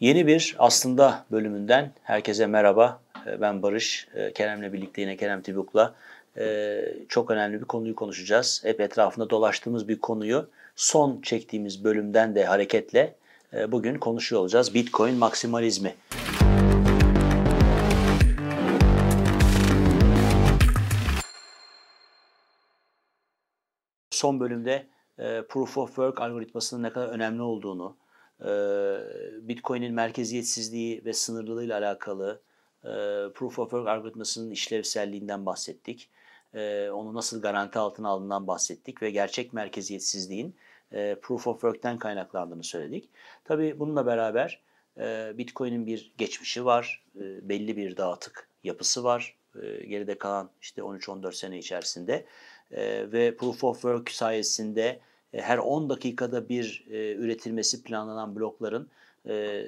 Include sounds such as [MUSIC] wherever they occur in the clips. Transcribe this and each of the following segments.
Yeni bir aslında bölümünden herkese merhaba. Ee, ben Barış. Ee, Kerem'le birlikte yine Kerem Tibuk'la e, çok önemli bir konuyu konuşacağız. Hep etrafında dolaştığımız bir konuyu son çektiğimiz bölümden de hareketle e, bugün konuşuyor olacağız. Bitcoin maksimalizmi. Son bölümde e, Proof of Work algoritmasının ne kadar önemli olduğunu, Bitcoin'in merkeziyetsizliği ve sınırlılığıyla alakalı Proof of Work algoritmasının işlevselliğinden bahsettik. Onu nasıl garanti altına aldığından bahsettik ve gerçek merkeziyetsizliğin Proof of Work'ten kaynaklandığını söyledik. Tabii bununla beraber Bitcoin'in bir geçmişi var, belli bir dağıtık yapısı var. Geride kalan işte 13-14 sene içerisinde ve Proof of Work sayesinde her 10 dakikada bir e, üretilmesi planlanan blokların e,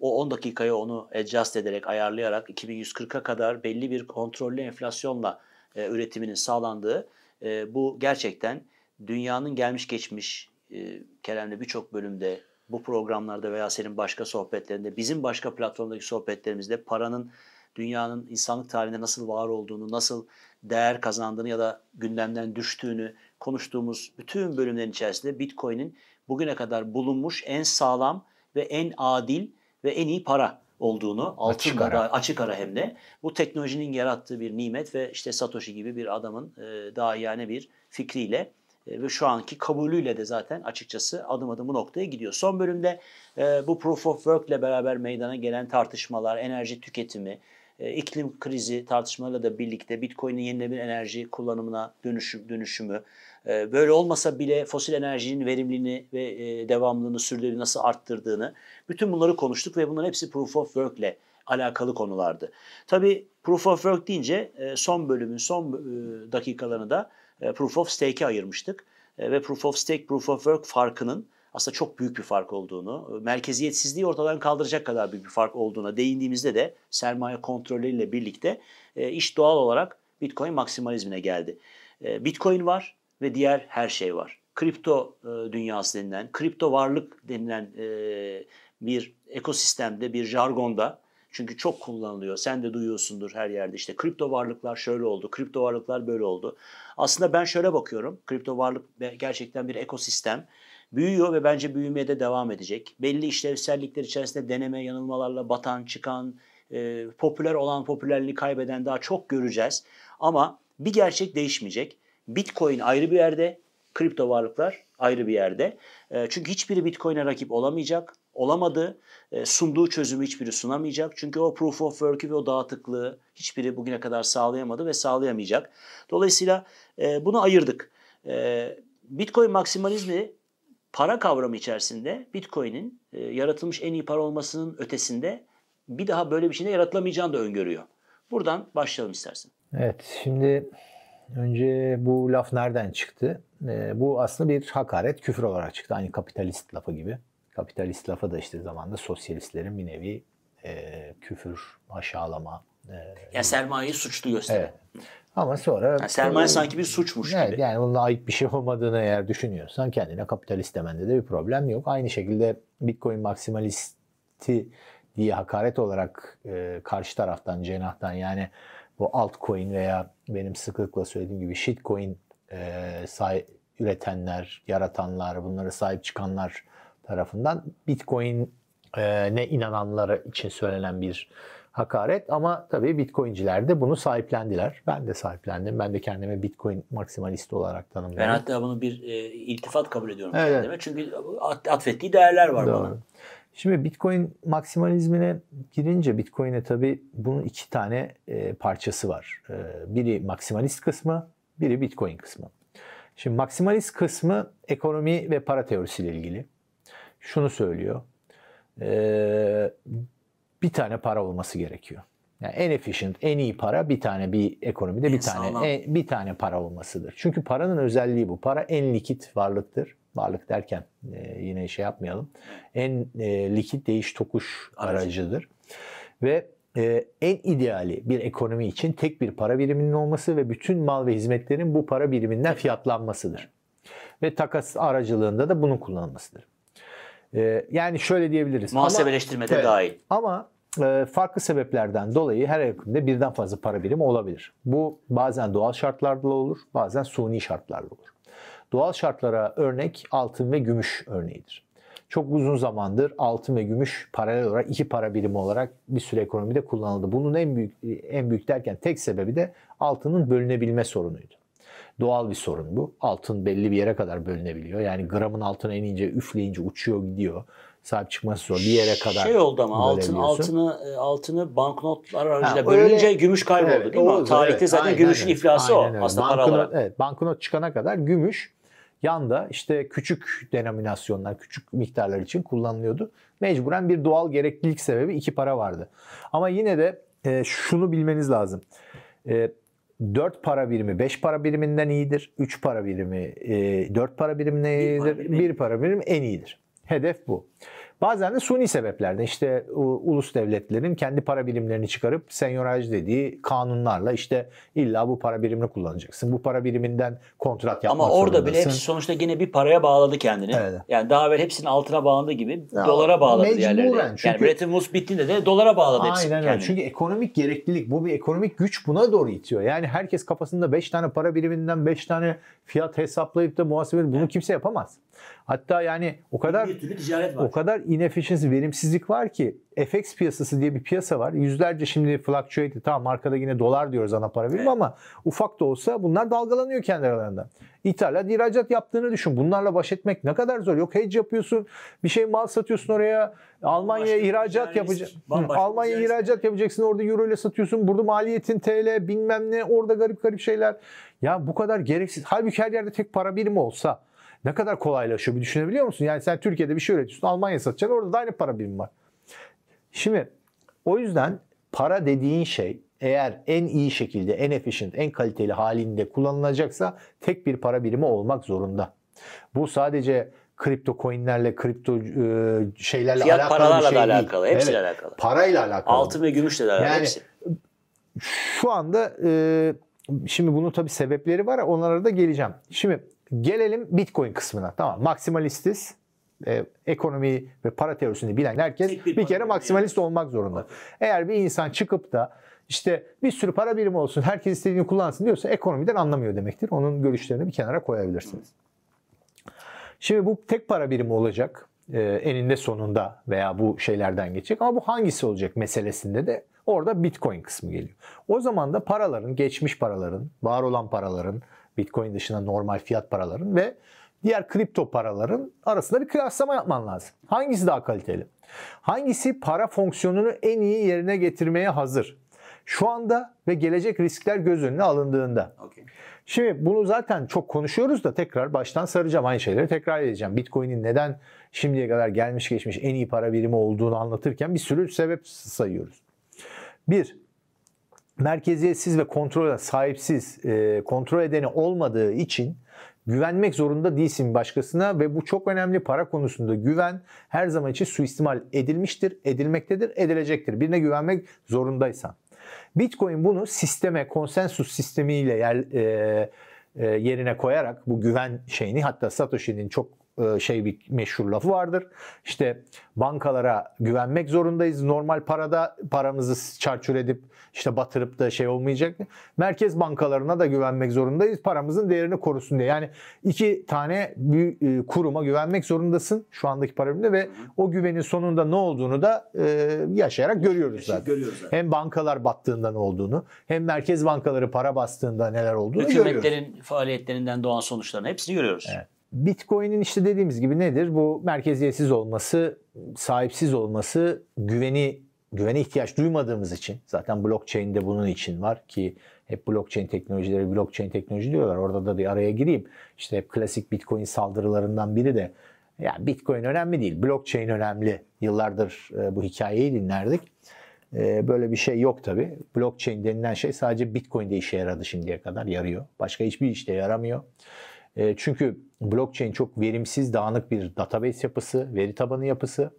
o 10 dakikaya onu adjust ederek, ayarlayarak 2140'a kadar belli bir kontrollü enflasyonla e, üretiminin sağlandığı e, bu gerçekten dünyanın gelmiş geçmiş e, Kerem'le birçok bölümde bu programlarda veya senin başka sohbetlerinde, bizim başka platformdaki sohbetlerimizde paranın dünyanın insanlık tarihinde nasıl var olduğunu, nasıl değer kazandığını ya da gündemden düştüğünü konuştuğumuz bütün bölümlerin içerisinde Bitcoin'in bugüne kadar bulunmuş en sağlam ve en adil ve en iyi para olduğunu açık ara. açık ara hem de bu teknolojinin yarattığı bir nimet ve işte Satoshi gibi bir adamın e, daha yani bir fikriyle e, ve şu anki kabulüyle de zaten açıkçası adım adım bu noktaya gidiyor. Son bölümde e, bu Proof of Work ile beraber meydana gelen tartışmalar, enerji tüketimi, iklim krizi tartışmalarıyla da birlikte Bitcoin'in yenilenebilir enerji kullanımına dönüşüm, dönüşümü, e, böyle olmasa bile fosil enerjinin verimliliğini ve e, devamlılığını, sürdürülebilirliğini nasıl arttırdığını, bütün bunları konuştuk ve bunların hepsi Proof of Work ile alakalı konulardı. Tabii Proof of Work deyince son bölümün son dakikalarını da Proof of Stake'e ayırmıştık. Ve Proof of Stake, Proof of Work farkının aslında çok büyük bir fark olduğunu, merkeziyetsizliği ortadan kaldıracak kadar büyük bir fark olduğuna değindiğimizde de sermaye kontrolleriyle birlikte e, iş doğal olarak Bitcoin maksimalizmine geldi. E, Bitcoin var ve diğer her şey var. Kripto e, dünyası denilen, kripto varlık denilen bir ekosistemde, bir jargonda çünkü çok kullanılıyor. Sen de duyuyorsundur her yerde. İşte kripto varlıklar şöyle oldu, kripto varlıklar böyle oldu. Aslında ben şöyle bakıyorum. Kripto varlık gerçekten bir ekosistem büyüyor ve bence büyümeye de devam edecek. Belli işlevsellikler içerisinde deneme yanılmalarla batan, çıkan, e, popüler olan popülerliği kaybeden daha çok göreceğiz. Ama bir gerçek değişmeyecek. Bitcoin ayrı bir yerde, kripto varlıklar ayrı bir yerde. E, çünkü hiçbiri Bitcoin'e rakip olamayacak. Olamadı. E, sunduğu çözümü hiçbiri sunamayacak. Çünkü o proof of work'ü ve o dağıtıklığı hiçbiri bugüne kadar sağlayamadı ve sağlayamayacak. Dolayısıyla e, bunu ayırdık. E, Bitcoin maksimalizmi para kavramı içerisinde Bitcoin'in e, yaratılmış en iyi para olmasının ötesinde bir daha böyle bir şeyin yaratılamayacağını da öngörüyor. Buradan başlayalım istersen. Evet, şimdi önce bu laf nereden çıktı? E, bu aslında bir hakaret, küfür olarak çıktı. Aynı kapitalist lafı gibi. Kapitalist lafı da işte zamanda sosyalistlerin bir nevi e, küfür, aşağılama. E, ya sermayeyi suçlu gösteren. Evet. Ama sonra... Yani sermaye sanki bir suçmuş evet, gibi. Yani bunun ayıp bir şey olmadığını eğer düşünüyorsan kendine kapitalist demende de bir problem yok. Aynı şekilde Bitcoin maksimalisti diye hakaret olarak e, karşı taraftan, cenahtan yani bu altcoin veya benim sıklıkla söylediğim gibi shitcoin e, say, üretenler, yaratanlar, bunları sahip çıkanlar tarafından Bitcoin e, ne inananlara için söylenen bir hakaret ama tabii Bitcoin'ciler de bunu sahiplendiler. Ben de sahiplendim. Ben de kendimi Bitcoin maksimalist olarak tanımlıyorum. Ben hatta bunu bir e, iltifat kabul ediyorum evet. kendime. Çünkü atfettiği değerler var Doğru. bana. Şimdi Bitcoin maksimalizmine girince Bitcoin'e tabii bunun iki tane e, parçası var. E, biri maksimalist kısmı, biri Bitcoin kısmı. Şimdi maksimalist kısmı ekonomi ve para teorisiyle ilgili. Şunu söylüyor. E, bir tane para olması gerekiyor. Yani en efficient, en iyi para bir tane bir ekonomide en bir tane en, bir tane para olmasıdır. Çünkü paranın özelliği bu. Para en likit varlıktır. Varlık derken e, yine şey yapmayalım. En e, likit değiş tokuş aracıdır. Ve e, en ideali bir ekonomi için tek bir para biriminin olması ve bütün mal ve hizmetlerin bu para biriminden fiyatlanmasıdır. Ve takas aracılığında da bunun kullanılmasıdır. E, yani şöyle diyebiliriz. Muhasebeleştirmede Evet. dahil. Ama farklı sebeplerden dolayı her hükümde birden fazla para birimi olabilir. Bu bazen doğal şartlarla olur, bazen suni şartlarla olur. Doğal şartlara örnek altın ve gümüş örneğidir. Çok uzun zamandır altın ve gümüş paralel olarak iki para birimi olarak bir süre ekonomide kullanıldı. Bunun en büyük en büyük derken tek sebebi de altının bölünebilme sorunuydu. Doğal bir sorun bu. Altın belli bir yere kadar bölünebiliyor. Yani gramın altına inince üfleyince uçuyor gidiyor. Sahip çıkması zor. Bir yere kadar Şey oldu ama altın altını e, altını banknotlar aracılığıyla Ha, öyle- bölünce gümüş kayboldu Evet, değil mi? oldu, Tarihte evet. zaten Aynen gümüşün öyle. iflası Aynen o öyle. aslında para Banknot- olarak. Evet, banknot çıkana kadar gümüş yanda işte küçük denominasyonlar, küçük miktarlar için kullanılıyordu. Mecburen bir doğal gereklilik sebebi iki para vardı. Ama yine de e, şunu bilmeniz lazım. E, 4 para birimi 5 para biriminden iyidir. 3 para birimi e, 4 para biriminden iyidir. birimi 1 para birimi en iyidir. Hedef bu. Bazen de suni sebeplerden işte ulus devletlerin kendi para birimlerini çıkarıp senyoraj dediği kanunlarla işte illa bu para birimini kullanacaksın. Bu para biriminden kontrat yapmak Ama orada bile hepsi sonuçta yine bir paraya bağladı kendini. Evet. Yani daha evvel hepsinin altına bağlandığı gibi Ya, dolara bağladı diğerleri. de. Çünkü- Yani Bretton Woods bittiğinde de dolara bağladı hepsi Aynen öyle. Çünkü ekonomik gereklilik bu bir ekonomik güç buna doğru itiyor. Yani herkes kafasında 5 tane para biriminden 5 tane fiyat hesaplayıp da muhasebe bunu kimse yapamaz. Hatta yani o kadar o kadar inefficiency, verimsizlik var ki FX piyasası diye bir piyasa var. Yüzlerce şimdi fluctuate tamam markada yine dolar diyoruz ana para birimi Evet. ama ufak da olsa bunlar dalgalanıyor kendi aralarında. İthalat, ihracat yaptığını düşün. Bunlarla baş etmek ne kadar zor. Yok hedge yapıyorsun. Bir şey mal satıyorsun oraya. Almanya'ya ihracat yapacaksın. risk. ihracat yapacaksın. Orada euro ile satıyorsun. Burada maliyetin TL bilmem ne. Orada garip garip şeyler. Ya bu kadar gereksiz. Halbuki her yerde tek para birimi olsa ne kadar kolaylaşıyor bir düşünebiliyor musun? Yani sen Türkiye'de bir şey üretiyorsun. Almanya satacaksın. Orada da aynı para birimi var. Şimdi o yüzden para dediğin şey eğer en iyi şekilde, en efficient, en kaliteli halinde kullanılacaksa tek bir para birimi olmak zorunda. Bu sadece kripto coinlerle, kripto e, şeylerle Fiyat alakalı paralarla bir şey da değil. alakalı. Hepsiyle Evet, alakalı. Parayla alakalı. Altın ve gümüşle de alakalı. Yani- hepsi. Şu anda e, şimdi bunun tabii sebepleri var. Onlara da geleceğim. Şimdi gelelim Bitcoin kısmına. Tamam. Maksimalistiz. E, ekonomi ve para teorisini bilen herkes bir bir, kere maksimalist olmak zorunda. Eğer bir insan çıkıp da işte bir sürü para birimi olsun, herkes istediğini kullansın diyorsa ekonomiden anlamıyor demektir. Onun görüşlerini bir kenara koyabilirsiniz. Şimdi bu tek para birimi olacak e, eninde sonunda veya bu şeylerden geçecek ama bu hangisi olacak meselesinde de orada Bitcoin kısmı geliyor. O zaman da paraların, geçmiş paraların, var olan paraların, Bitcoin dışında normal fiyat paraların ve diğer kripto paraların arasında bir kıyaslama yapman lazım. Hangisi daha kaliteli? Hangisi para fonksiyonunu en iyi yerine getirmeye hazır? Şu anda ve gelecek riskler göz önüne alındığında. Okey. Şimdi bunu zaten çok konuşuyoruz da tekrar baştan saracağım aynı şeyleri tekrar edeceğim. Bitcoin'in neden şimdiye kadar gelmiş geçmiş en iyi para birimi olduğunu anlatırken bir sürü sebep sayıyoruz. Bir, merkeziyetsiz ve kontrol sahipsiz, e, kontrol edeni olmadığı için güvenmek zorunda değilsin başkasına ve bu çok önemli para konusunda güven her zaman için suistimal edilmiştir, edilmektedir, edilecektir. Birine güvenmek zorundaysan. Bitcoin bunu sisteme, konsensus sistemiyle yer, e, e, yerine koyarak bu güven şeyini hatta Satoshi'nin çok şey bir meşhur lafı vardır. İşte bankalara güvenmek zorundayız. Normal parada paramızı çarçur edip işte batırıp da şey olmayacak. Merkez bankalarına da güvenmek zorundayız. Paramızın değerini korusun diye. Yani iki tane büyük e, kuruma güvenmek zorundasın şu andaki para biriminde ve o güvenin sonunda ne olduğunu da e, yaşayarak görüyoruz zaten. Görüyoruz zaten. Hem bankalar battığında ne olduğunu, hem merkez bankaları para bastığında neler olduğunu görüyoruz. Hükümetlerin faaliyetlerinden doğan sonuçlarını hepsini görüyoruz. Evet. Bitcoin'in işte dediğimiz gibi nedir? Bu merkeziyetsiz olması, sahipsiz olması, güveni güvene ihtiyaç duymadığımız için zaten blockchain de bunun için var ki hep blockchain teknolojileri blockchain teknoloji diyorlar. Orada da bir araya gireyim. İşte hep klasik Bitcoin saldırılarından biri de ya Bitcoin önemli değil, blockchain önemli. Yıllardır e, bu hikayeyi dinlerdik. E, Böyle bir şey yok tabi. Blockchain denilen şey sadece Bitcoin'de işe yaradı şimdiye kadar yarıyor. Başka hiçbir işte yaramıyor. E, Çünkü blockchain çok verimsiz, dağınık bir database yapısı, veri tabanı yapısı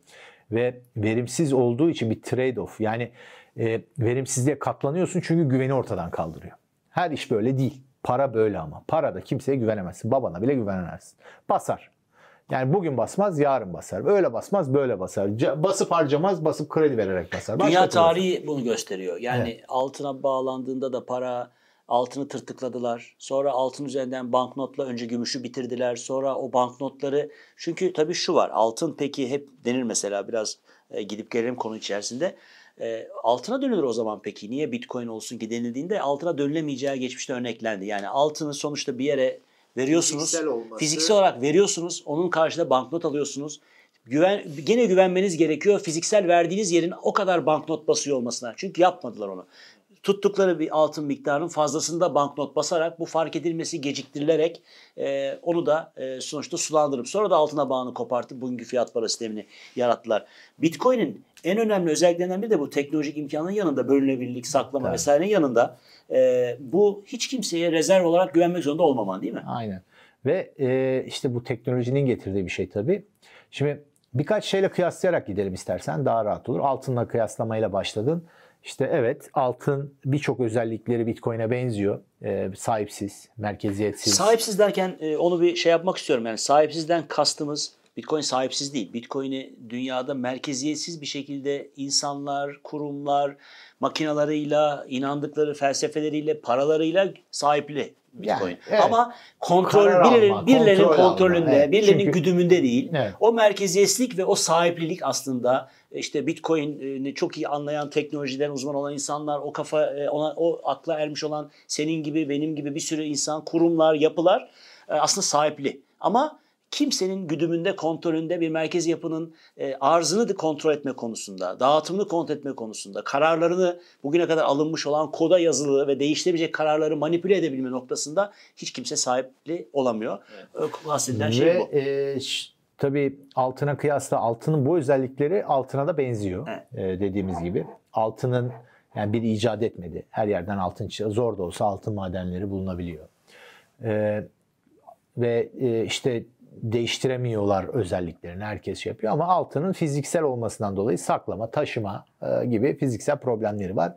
ve verimsiz olduğu için bir trade-off. Yani e, verimsizliğe katlanıyorsun çünkü güveni ortadan kaldırıyor. Her iş böyle değil. Para böyle ama. Parada kimseye güvenemezsin. Babana bile güvenemezsin. Basar. Yani bugün basmaz, yarın basar. Öyle basmaz, böyle basar. Basıp harcamaz, basıp kredi vererek basar. Başka Dünya tarihi bunu gösteriyor. Yani altına bağlandığında da para altını tırtıkladılar. Sonra altın üzerinden banknotla önce gümüşü bitirdiler. Sonra o banknotları çünkü tabii şu var. Altın peki hep denir mesela biraz e, gidip gelelim konu içerisinde. E, altına dönülür o zaman peki. Niye Bitcoin olsun ki denildiğinde altına dönülemeyeceği geçmişte örneklendi. Yani altını sonuçta bir yere veriyorsunuz. Fiziksel olması. Fiziksel olarak veriyorsunuz. Onun karşılığında banknot alıyorsunuz. Güven, gene güvenmeniz gerekiyor fiziksel verdiğiniz yerin o kadar banknot basıyor olmasına. Çünkü yapmadılar onu. Tuttukları bir altın miktarının fazlasında banknot basarak bu fark edilmesi geciktirilerek e, onu da e, sonuçta sulandırıp sonra da altına bağını kopartıp bugünkü fiyat para sistemini yarattılar. Bitcoin'in en önemli özelliklerinden biri de bu teknolojik imkanın yanında bölünebilirlik, saklama Tabii. vesairenin yanında e, bu hiç kimseye rezerv olarak güvenmek zorunda olmaman değil mi? Aynen. Ve e, işte bu teknolojinin getirdiği bir şey tabii. Şimdi birkaç şeyle kıyaslayarak gidelim istersen daha rahat olur. Altınla kıyaslamayla başladın. İşte evet altın birçok özellikleri Bitcoin'e benziyor. E, sahipsiz, merkeziyetsiz. Sahipsiz derken e, onu bir şey yapmak istiyorum. Yani sahipsizden kastımız Bitcoin sahipsiz değil. Bitcoin'i dünyada merkeziyetsiz bir şekilde insanlar, kurumlar, makinalarıyla, inandıkları felsefeleriyle, paralarıyla sahipli Bitcoin. Yani, evet. Ama kontrol Karar birilerinin, alma, birilerinin kontrol alma. kontrolünde, Evet, birilerinin çünkü- güdümünde değil. Evet. O merkeziyetlik ve o sahiplilik aslında işte Bitcoin'i çok iyi anlayan teknolojiden uzman olan insanlar, o kafa e, ona o akla ermiş olan senin gibi benim gibi bir sürü insan, kurumlar, yapılar e, aslında sahipli. Ama kimsenin güdümünde, kontrolünde bir merkez yapının e, arzını da kontrol etme konusunda, dağıtımını kontrol etme konusunda, kararlarını bugüne kadar alınmış olan koda yazılı ve değiştirebilecek kararları manipüle edebilme noktasında hiç kimse sahipli olamıyor. Evet. Bahsedilen şey bu. e, ş- tabii altına kıyasla altının bu özellikleri altına da benziyor. Evet. E, dediğimiz gibi. Altının yani bir icat etmedi. Her yerden altın çıkıyor. Zor da olsa altın madenleri bulunabiliyor. E, ve e, işte değiştiremiyorlar özelliklerini. Herkes şey yapıyor ama altının fiziksel olmasından dolayı saklama, taşıma e, gibi fiziksel problemleri var.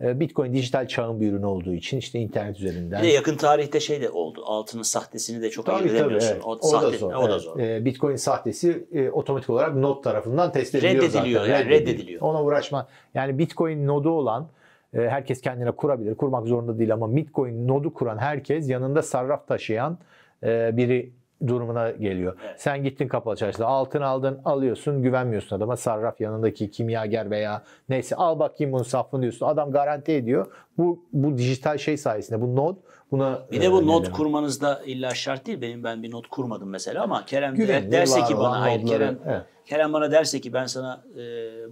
E, Bitcoin dijital çağın bir ürünü olduğu için işte internet üzerinden Bir de yakın tarihte şey de oldu. Altının sahtesini de çok Tabii ayırt tabii. evet. O, O, sahte, da zor. O da evet. zor. Ee, Bitcoin sahtesi e, otomatik olarak node tarafından test ediliyor Reddediliyor zaten. yani, reddediliyor. Ona uğraşma. Yani Bitcoin nodu olan e, herkes kendine kurabilir. Kurmak zorunda değil ama Bitcoin nodu kuran herkes yanında sarraf taşıyan e, biri durumuna geliyor. Evet. Sen gittin kapalı çarşıda altın aldın alıyorsun güvenmiyorsun adama sarraf yanındaki kimyager veya neyse al bakayım bunu safını diyorsun. Adam garanti ediyor. Bu bu dijital şey sayesinde bu node buna Bir de bu e, not neden- kurmanız da illa şart değil. Benim ben bir not kurmadım mesela ama Kerem Güvenilir, derse ki bana hayır nodları, Kerem evet. Kerem bana derse ki ben sana e,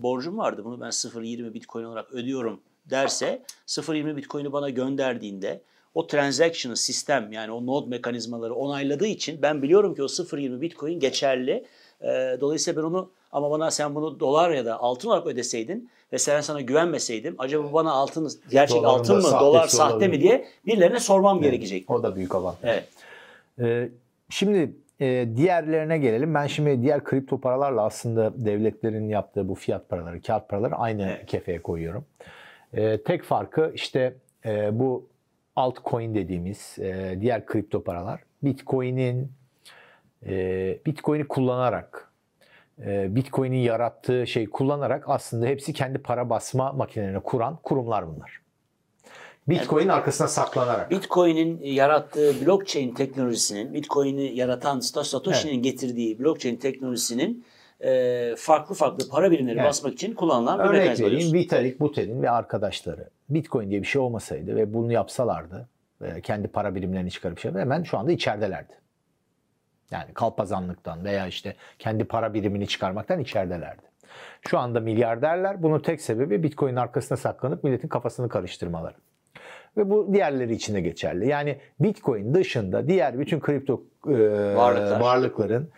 borcum vardı. Bunu ben 0.20 Bitcoin olarak ödüyorum derse 0.20 Bitcoin'i bana gönderdiğinde o transaction'ı sistem yani o node mekanizmaları onayladığı için ben biliyorum ki o 0.20 Bitcoin geçerli. E, dolayısıyla ben onu ama bana sen bunu dolar ya da altın olarak ödeseydin ve sen sana güvenmeseydim acaba bana altın gerçek Doların altın mı dolar sahte olabilir. mi diye birilerine sormam gerekecek. O da büyük avantaj. Evet. Ee, şimdi e, diğerlerine gelelim. Ben şimdi diğer kripto paralarla aslında devletlerin yaptığı bu fiyat paraları, kağıt paraları aynı Evet. kefeye koyuyorum. Ee, tek farkı işte e, bu altcoin dediğimiz e, diğer kripto paralar Bitcoin'in e, Bitcoin'i kullanarak e, Bitcoin'in yarattığı şeyi kullanarak aslında hepsi kendi para basma makinelerini kuran kurumlar bunlar. Bitcoin arkasına saklanarak. Bitcoin'in yarattığı blockchain teknolojisinin, Bitcoin'i yaratan Satoshi'nin getirdiği blockchain teknolojisinin e, farklı farklı para birimleri Evet. basmak için kullanılan bir Örnek mekanizma vereyim. diyorsun. Vitalik Buterin ve arkadaşları Bitcoin diye bir şey olmasaydı ve bunu yapsalardı kendi para birimlerini çıkarıp şey hemen şu anda içeridelerdi. Yani kalpazanlıktan veya işte kendi para birimini çıkarmaktan içeridelerdi. Şu anda milyarderler. Bunun tek sebebi Bitcoin arkasına saklanıp milletin kafasını karıştırmaları. Ve bu diğerleri için de geçerli. Yani Bitcoin dışında diğer bütün kripto e, Varlıklar. varlıkların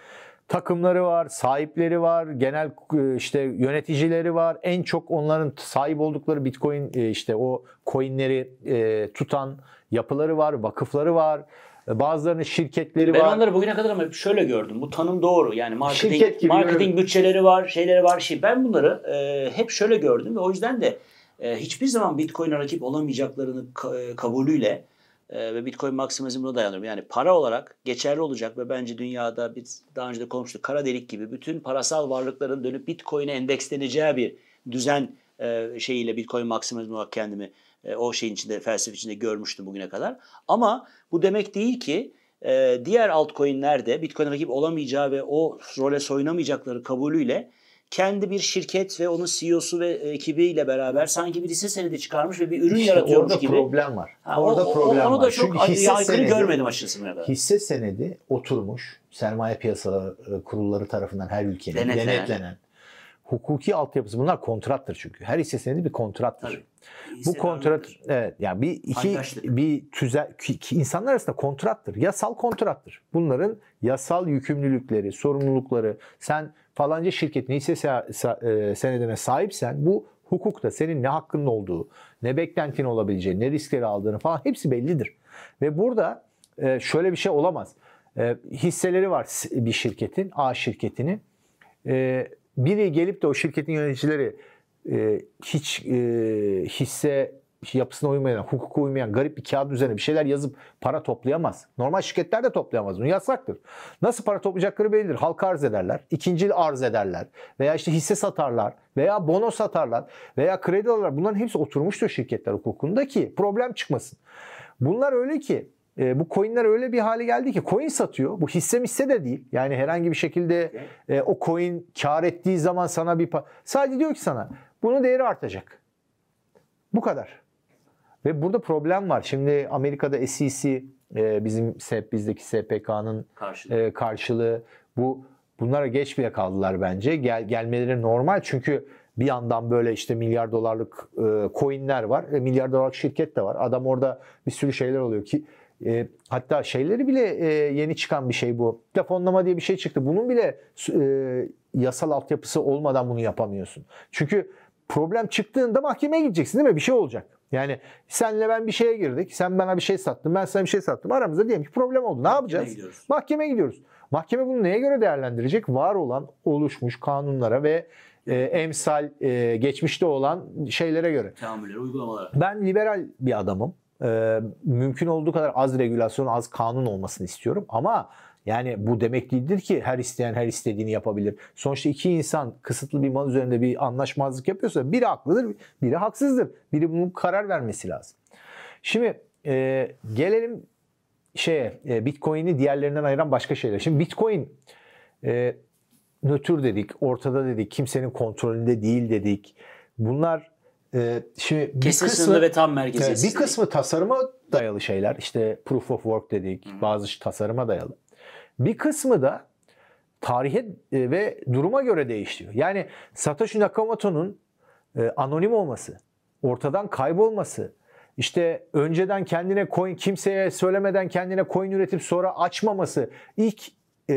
takımları var, sahipleri var, genel e, işte yöneticileri var. En çok onların sahip oldukları Bitcoin e, işte o coinleri e, tutan yapıları var, vakıfları var. Bazılarının şirketleri Ben var. onları bugüne kadar ama hep şöyle gördüm. Bu tanım doğru. Yani marketing, Şirket gibi marketing bütçeleri var, şeyleri var. Şey. Ben bunları e, hep şöyle gördüm ve o yüzden de e, hiçbir zaman Bitcoin'e rakip olamayacaklarını ka- kabulüyle e, ve Bitcoin maksimalizmine dayanıyorum. Yani para olarak geçerli olacak ve bence dünyada biz daha önce de konuştuk kara delik gibi bütün parasal varlıkların dönüp Bitcoin'e endeksleneceği bir düzen e, şeyiyle Bitcoin maksimalizmi olarak kendimi e, o şeyin içinde felsefe içinde görmüştüm bugüne kadar. Ama bu demek değil ki e, diğer altcoin'lerde Bitcoin'e rakip olamayacağı ve o role soyunamayacakları kabulüyle kendi bir şirket ve onun CEO'su ve ekibiyle beraber sanki bir hisse senedi çıkarmış ve bir ürün İşte yaratıyormuş orada gibi. problem var. Ha, orada o- problem onu var. da çok Çünkü hisse aykırı senedi- görmedim açıkçası. Hisse senedi oturmuş sermaye piyasaları e, kurulları tarafından her ülkenin Denetlenen. denetlenen. Hukuki altyapısı bunlar kontrattır çünkü. Her hisse senedi bir kontrattır. Tabii. Bu kontrat evet yani bir iki Paydaşlık. bir tüzel ki- ki insanlar arasında kontrattır. Yasal kontrattır. Bunların yasal yükümlülükleri, sorumlulukları sen falanca şirketin hisse e, senedine sahipsen bu hukukta senin ne hakkının olduğu, ne beklentin olabileceği, ne riskleri aldığını falan hepsi bellidir. Ve burada e, şöyle bir şey olamaz. E, hisseleri var bir şirketin, A şirketinin. Biri gelip de o şirketin yöneticileri hiç hisse yapısına uymayan, hukuka uymayan garip bir kağıt üzerine bir şeyler yazıp para toplayamaz. Normal şirketler de toplayamaz. Bunu yasaktır. Nasıl para toplayacakları bellidir. Halka arz ederler, ikinci arz ederler veya işte hisse satarlar veya bono satarlar veya kredi alırlar. Bunların hepsi oturmuştur şirketler hukukunda ki problem çıkmasın. Bunlar öyle ki e, bu coinler öyle bir hale geldi ki coin satıyor. Bu hisse hisse de değil. Yani herhangi bir şekilde e, o coin kar ettiği zaman sana bir sadece diyor ki sana bunun değeri artacak. Bu kadar. Ve burada problem var. Şimdi Amerika'da SEC e, bizim SEP bizdeki SPK'nın Karşılığı. e, karşılığı bu bunlara geç bile kaldılar bence. Gel gelmeleri normal çünkü bir yandan böyle işte milyar dolarlık e, coinler var. E, milyar dolarlık şirket de var. Adam orada bir sürü şeyler oluyor ki e, hatta şeyleri bile e, yeni çıkan bir şey bu. Telefonlama diye bir şey çıktı. Bunun bile e, yasal altyapısı olmadan bunu yapamıyorsun. Çünkü problem çıktığında mahkemeye gideceksin değil mi? Bir şey olacak. Yani senle ben bir şeye girdik. Sen bana bir şey sattın. Ben sana bir şey sattım. Aramızda diyelim ki problem oldu. Ne yapacağız? gidiyoruz. Mahkemeye gidiyoruz. Mahkeme bunu neye göre değerlendirecek? Var olan oluşmuş kanunlara ve e, emsal e, geçmişte olan şeylere göre. Teamülleri, uygulamalara. Ben liberal bir adamım. Ee, mümkün olduğu kadar az regülasyon, az kanun olmasını istiyorum. Ama yani bu demek değildir ki her isteyen her istediğini yapabilir. Sonuçta iki insan kısıtlı bir mal üzerinde bir anlaşmazlık yapıyorsa biri haklıdır, biri haksızdır. Biri bunun karar vermesi lazım. Şimdi e, gelelim şeye e, Bitcoin'i diğerlerinden ayıran başka şeyler. Şimdi Bitcoin e, nötr dedik, ortada dedik, kimsenin kontrolünde değil dedik. Bunlar e, şimdi bir Kesin kısmı- ve tam merkeziyetsiz. bir kısmı tasarıma dayalı şeyler. İşte proof of work dedik. Bazı tasarıma dayalı. Bir kısmı da tarihe e, ve duruma göre değişiyor. Yani Satoshi Nakamoto'nun e, anonim olması, ortadan kaybolması, işte önceden kendine coin kimseye söylemeden kendine coin üretip sonra açmaması, ilk e,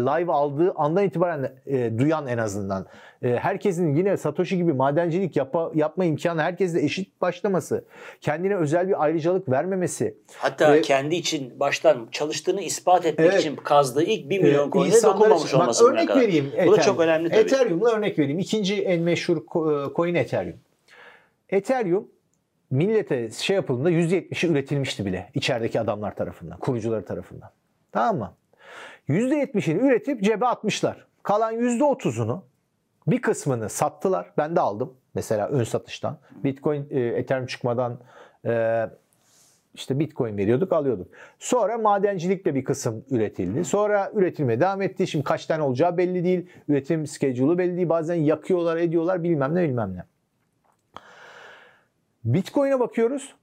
live aldığı andan itibaren e, duyan en azından e, herkesin yine Satoshi gibi madencilik yapa, yapma imkanı herkesle eşit başlaması, kendine özel bir ayrıcalık vermemesi, Hatta Ve- kendi için baştan çalıştığını ispat etmek Evet. için kazdığı ilk 1 milyon Ee, coin'e dokunmamış için- bak olması bugüne örnek kadar. vereyim. Bu da Ethereum. çok önemli tabii. Ethereum'la örnek vereyim. İkinci en meşhur co- coin Ethereum. Ethereum millete şey yapıldığında %70'i üretilmişti bile içerideki adamlar tarafından, kurucuları tarafından. Tamam mı? %70'ini üretip cebe atmışlar. Kalan %30'unu bir kısmını sattılar. Ben de aldım. Mesela ön satıştan. Bitcoin e, Ethereum çıkmadan e, işte Bitcoin veriyorduk, alıyorduk. Sonra madencilikle bir kısım üretildi. Sonra üretilmeye devam etti. Şimdi kaç tane olacağı belli değil. Üretim schedule'u belli değil. Bazen yakıyorlar, ediyorlar bilmem ne bilmem ne. Bitcoin'e bakıyoruz.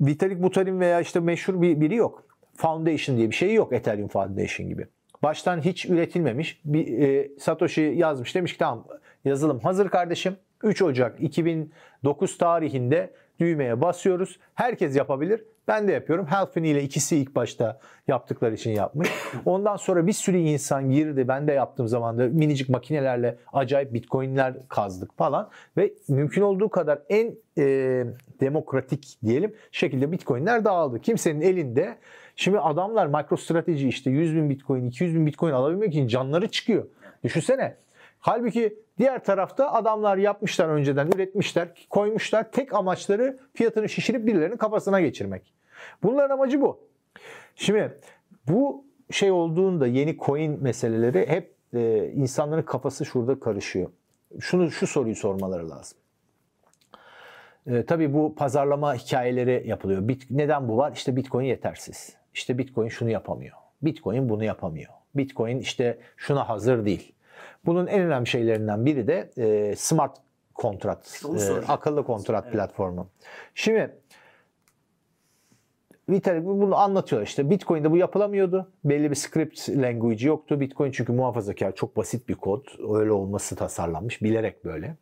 Vitalik Buterin veya işte meşhur bir biri yok. Foundation diye bir şey yok Ethereum Foundation gibi. Baştan hiç üretilmemiş. Bir, e, Satoshi yazmış demiş ki tamam yazılım hazır kardeşim. 3 Ocak 2009 tarihinde düğmeye basıyoruz. Herkes yapabilir. Ben de yapıyorum. Helfin ile ikisi ilk başta yaptıkları için yapmış. [LAUGHS] Ondan sonra bir sürü insan girdi. Ben de yaptığım zaman da minicik makinelerle acayip bitcoinler kazdık falan. Ve mümkün olduğu kadar en e, demokratik diyelim şekilde bitcoinler dağıldı. Kimsenin elinde Şimdi adamlar MicroStrategy işte 100 bin bitcoin, 200 bin bitcoin alabilmek için canları çıkıyor. Düşünsene. Halbuki diğer tarafta adamlar yapmışlar önceden, üretmişler, koymuşlar. Tek amaçları fiyatını şişirip birilerinin kafasına geçirmek. Bunların amacı bu. Şimdi bu şey olduğunda yeni coin meseleleri hep e, insanların kafası şurada karışıyor. Şunu şu soruyu sormaları lazım. E, tabii bu pazarlama hikayeleri yapılıyor. Bit, neden bu var? İşte Bitcoin yetersiz. İşte Bitcoin şunu yapamıyor. Bitcoin bunu yapamıyor. Bitcoin işte şuna hazır değil. Bunun en önemli şeylerinden biri de e, smart kontrat, e, akıllı kontrat evet. platformu. Şimdi Vitalik bunu anlatıyor işte. Bitcoin'de bu yapılamıyordu. Belli bir script language yoktu. Bitcoin çünkü muhafazakar çok basit bir kod. Öyle olması tasarlanmış. Bilerek böyle.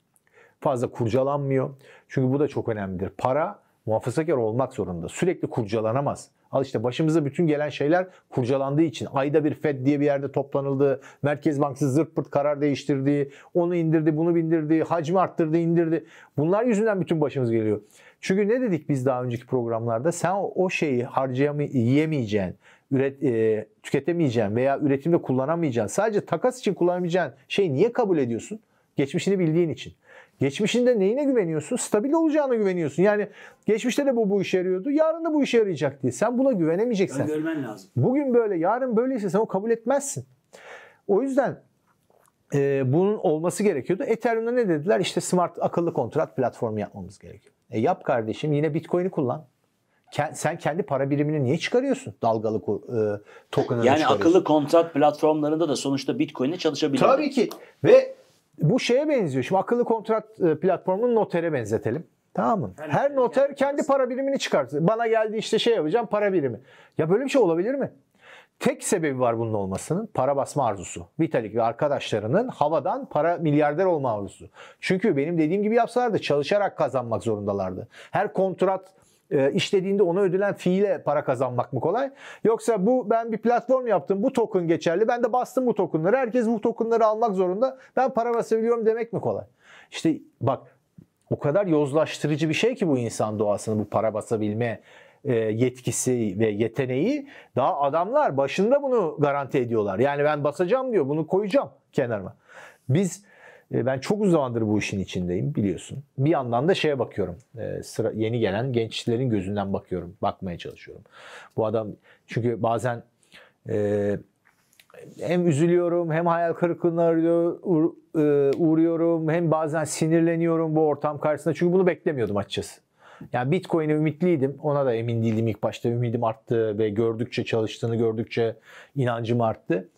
Fazla kurcalanmıyor. Çünkü bu da çok önemlidir. Para muhafazakar olmak zorunda. Sürekli kurcalanamaz. Al işte başımıza bütün gelen şeyler kurcalandığı için. Ayda bir Fed diye bir yerde toplanıldı. Merkez Bankası zırt pırt karar değiştirdi. Onu indirdi, bunu bindirdi. Hacmi arttırdı, indirdi. Bunlar yüzünden bütün başımız geliyor. Çünkü ne dedik biz daha önceki programlarda? Sen o şeyi harcayamayacağın, üret, e, tüketemeyeceğin veya üretimde kullanamayacağın, sadece takas için kullanamayacağın şeyi niye kabul ediyorsun? Geçmişini bildiğin için. Geçmişinde neyine güveniyorsun? Stabil olacağına güveniyorsun. Yani geçmişte de bu bu işe yarıyordu. Yarın da bu işe yarayacak diye. Sen buna güvenemeyeceksin. Görmen lazım. Bugün böyle, yarın böyleyse sen o kabul etmezsin. O yüzden e, bunun olması gerekiyordu. Ethereum'da ne dediler? İşte smart akıllı kontrat platformu yapmamız gerekiyor. E yap kardeşim yine Bitcoin'i kullan. Sen kendi para birimini niye çıkarıyorsun? Dalgalı e, token'ını Yani akıllı kontrat platformlarında da sonuçta Bitcoin'le çalışabiliyor. Tabii ki. Ve bu şeye benziyor. Şimdi akıllı kontrat e, platformunu notere benzetelim. Tamam mı? Her, Her noter kendi para birimini çıkartır. Bana geldi işte şey yapacağım para birimi. Ya böyle bir şey olabilir mi? Tek sebebi var bunun olmasının para basma arzusu. Vitalik ve arkadaşlarının havadan para milyarder olma arzusu. Çünkü benim dediğim gibi yapsalardı çalışarak kazanmak zorundalardı. Her kontrat e, işlediğinde ona ödülen fiile para kazanmak mı kolay? Yoksa bu ben bir platform yaptım bu token geçerli ben de bastım bu tokenları herkes bu tokenları almak zorunda ben para basabiliyorum demek mi kolay? İşte bak o kadar yozlaştırıcı bir şey ki bu insan doğasını bu para basabilme e, yetkisi ve yeteneği daha adamlar başında bunu garanti ediyorlar. Yani ben basacağım diyor bunu koyacağım kenarıma. Biz ben çok uzun zamandır bu işin içindeyim biliyorsun. Bir yandan da şeye bakıyorum. E, sıra yeni gelen gençlerin gözünden bakıyorum. Bakmaya çalışıyorum. Bu adam çünkü bazen hem üzülüyorum hem hayal kırıklığına uğruyorum hem bazen sinirleniyorum bu ortam karşısında. Çünkü bunu beklemiyordum açıkçası. Yani Bitcoin'e ümitliydim. Ona da emin değildim ilk başta. Ümidim arttı ve gördükçe çalıştığını gördükçe inancım arttı.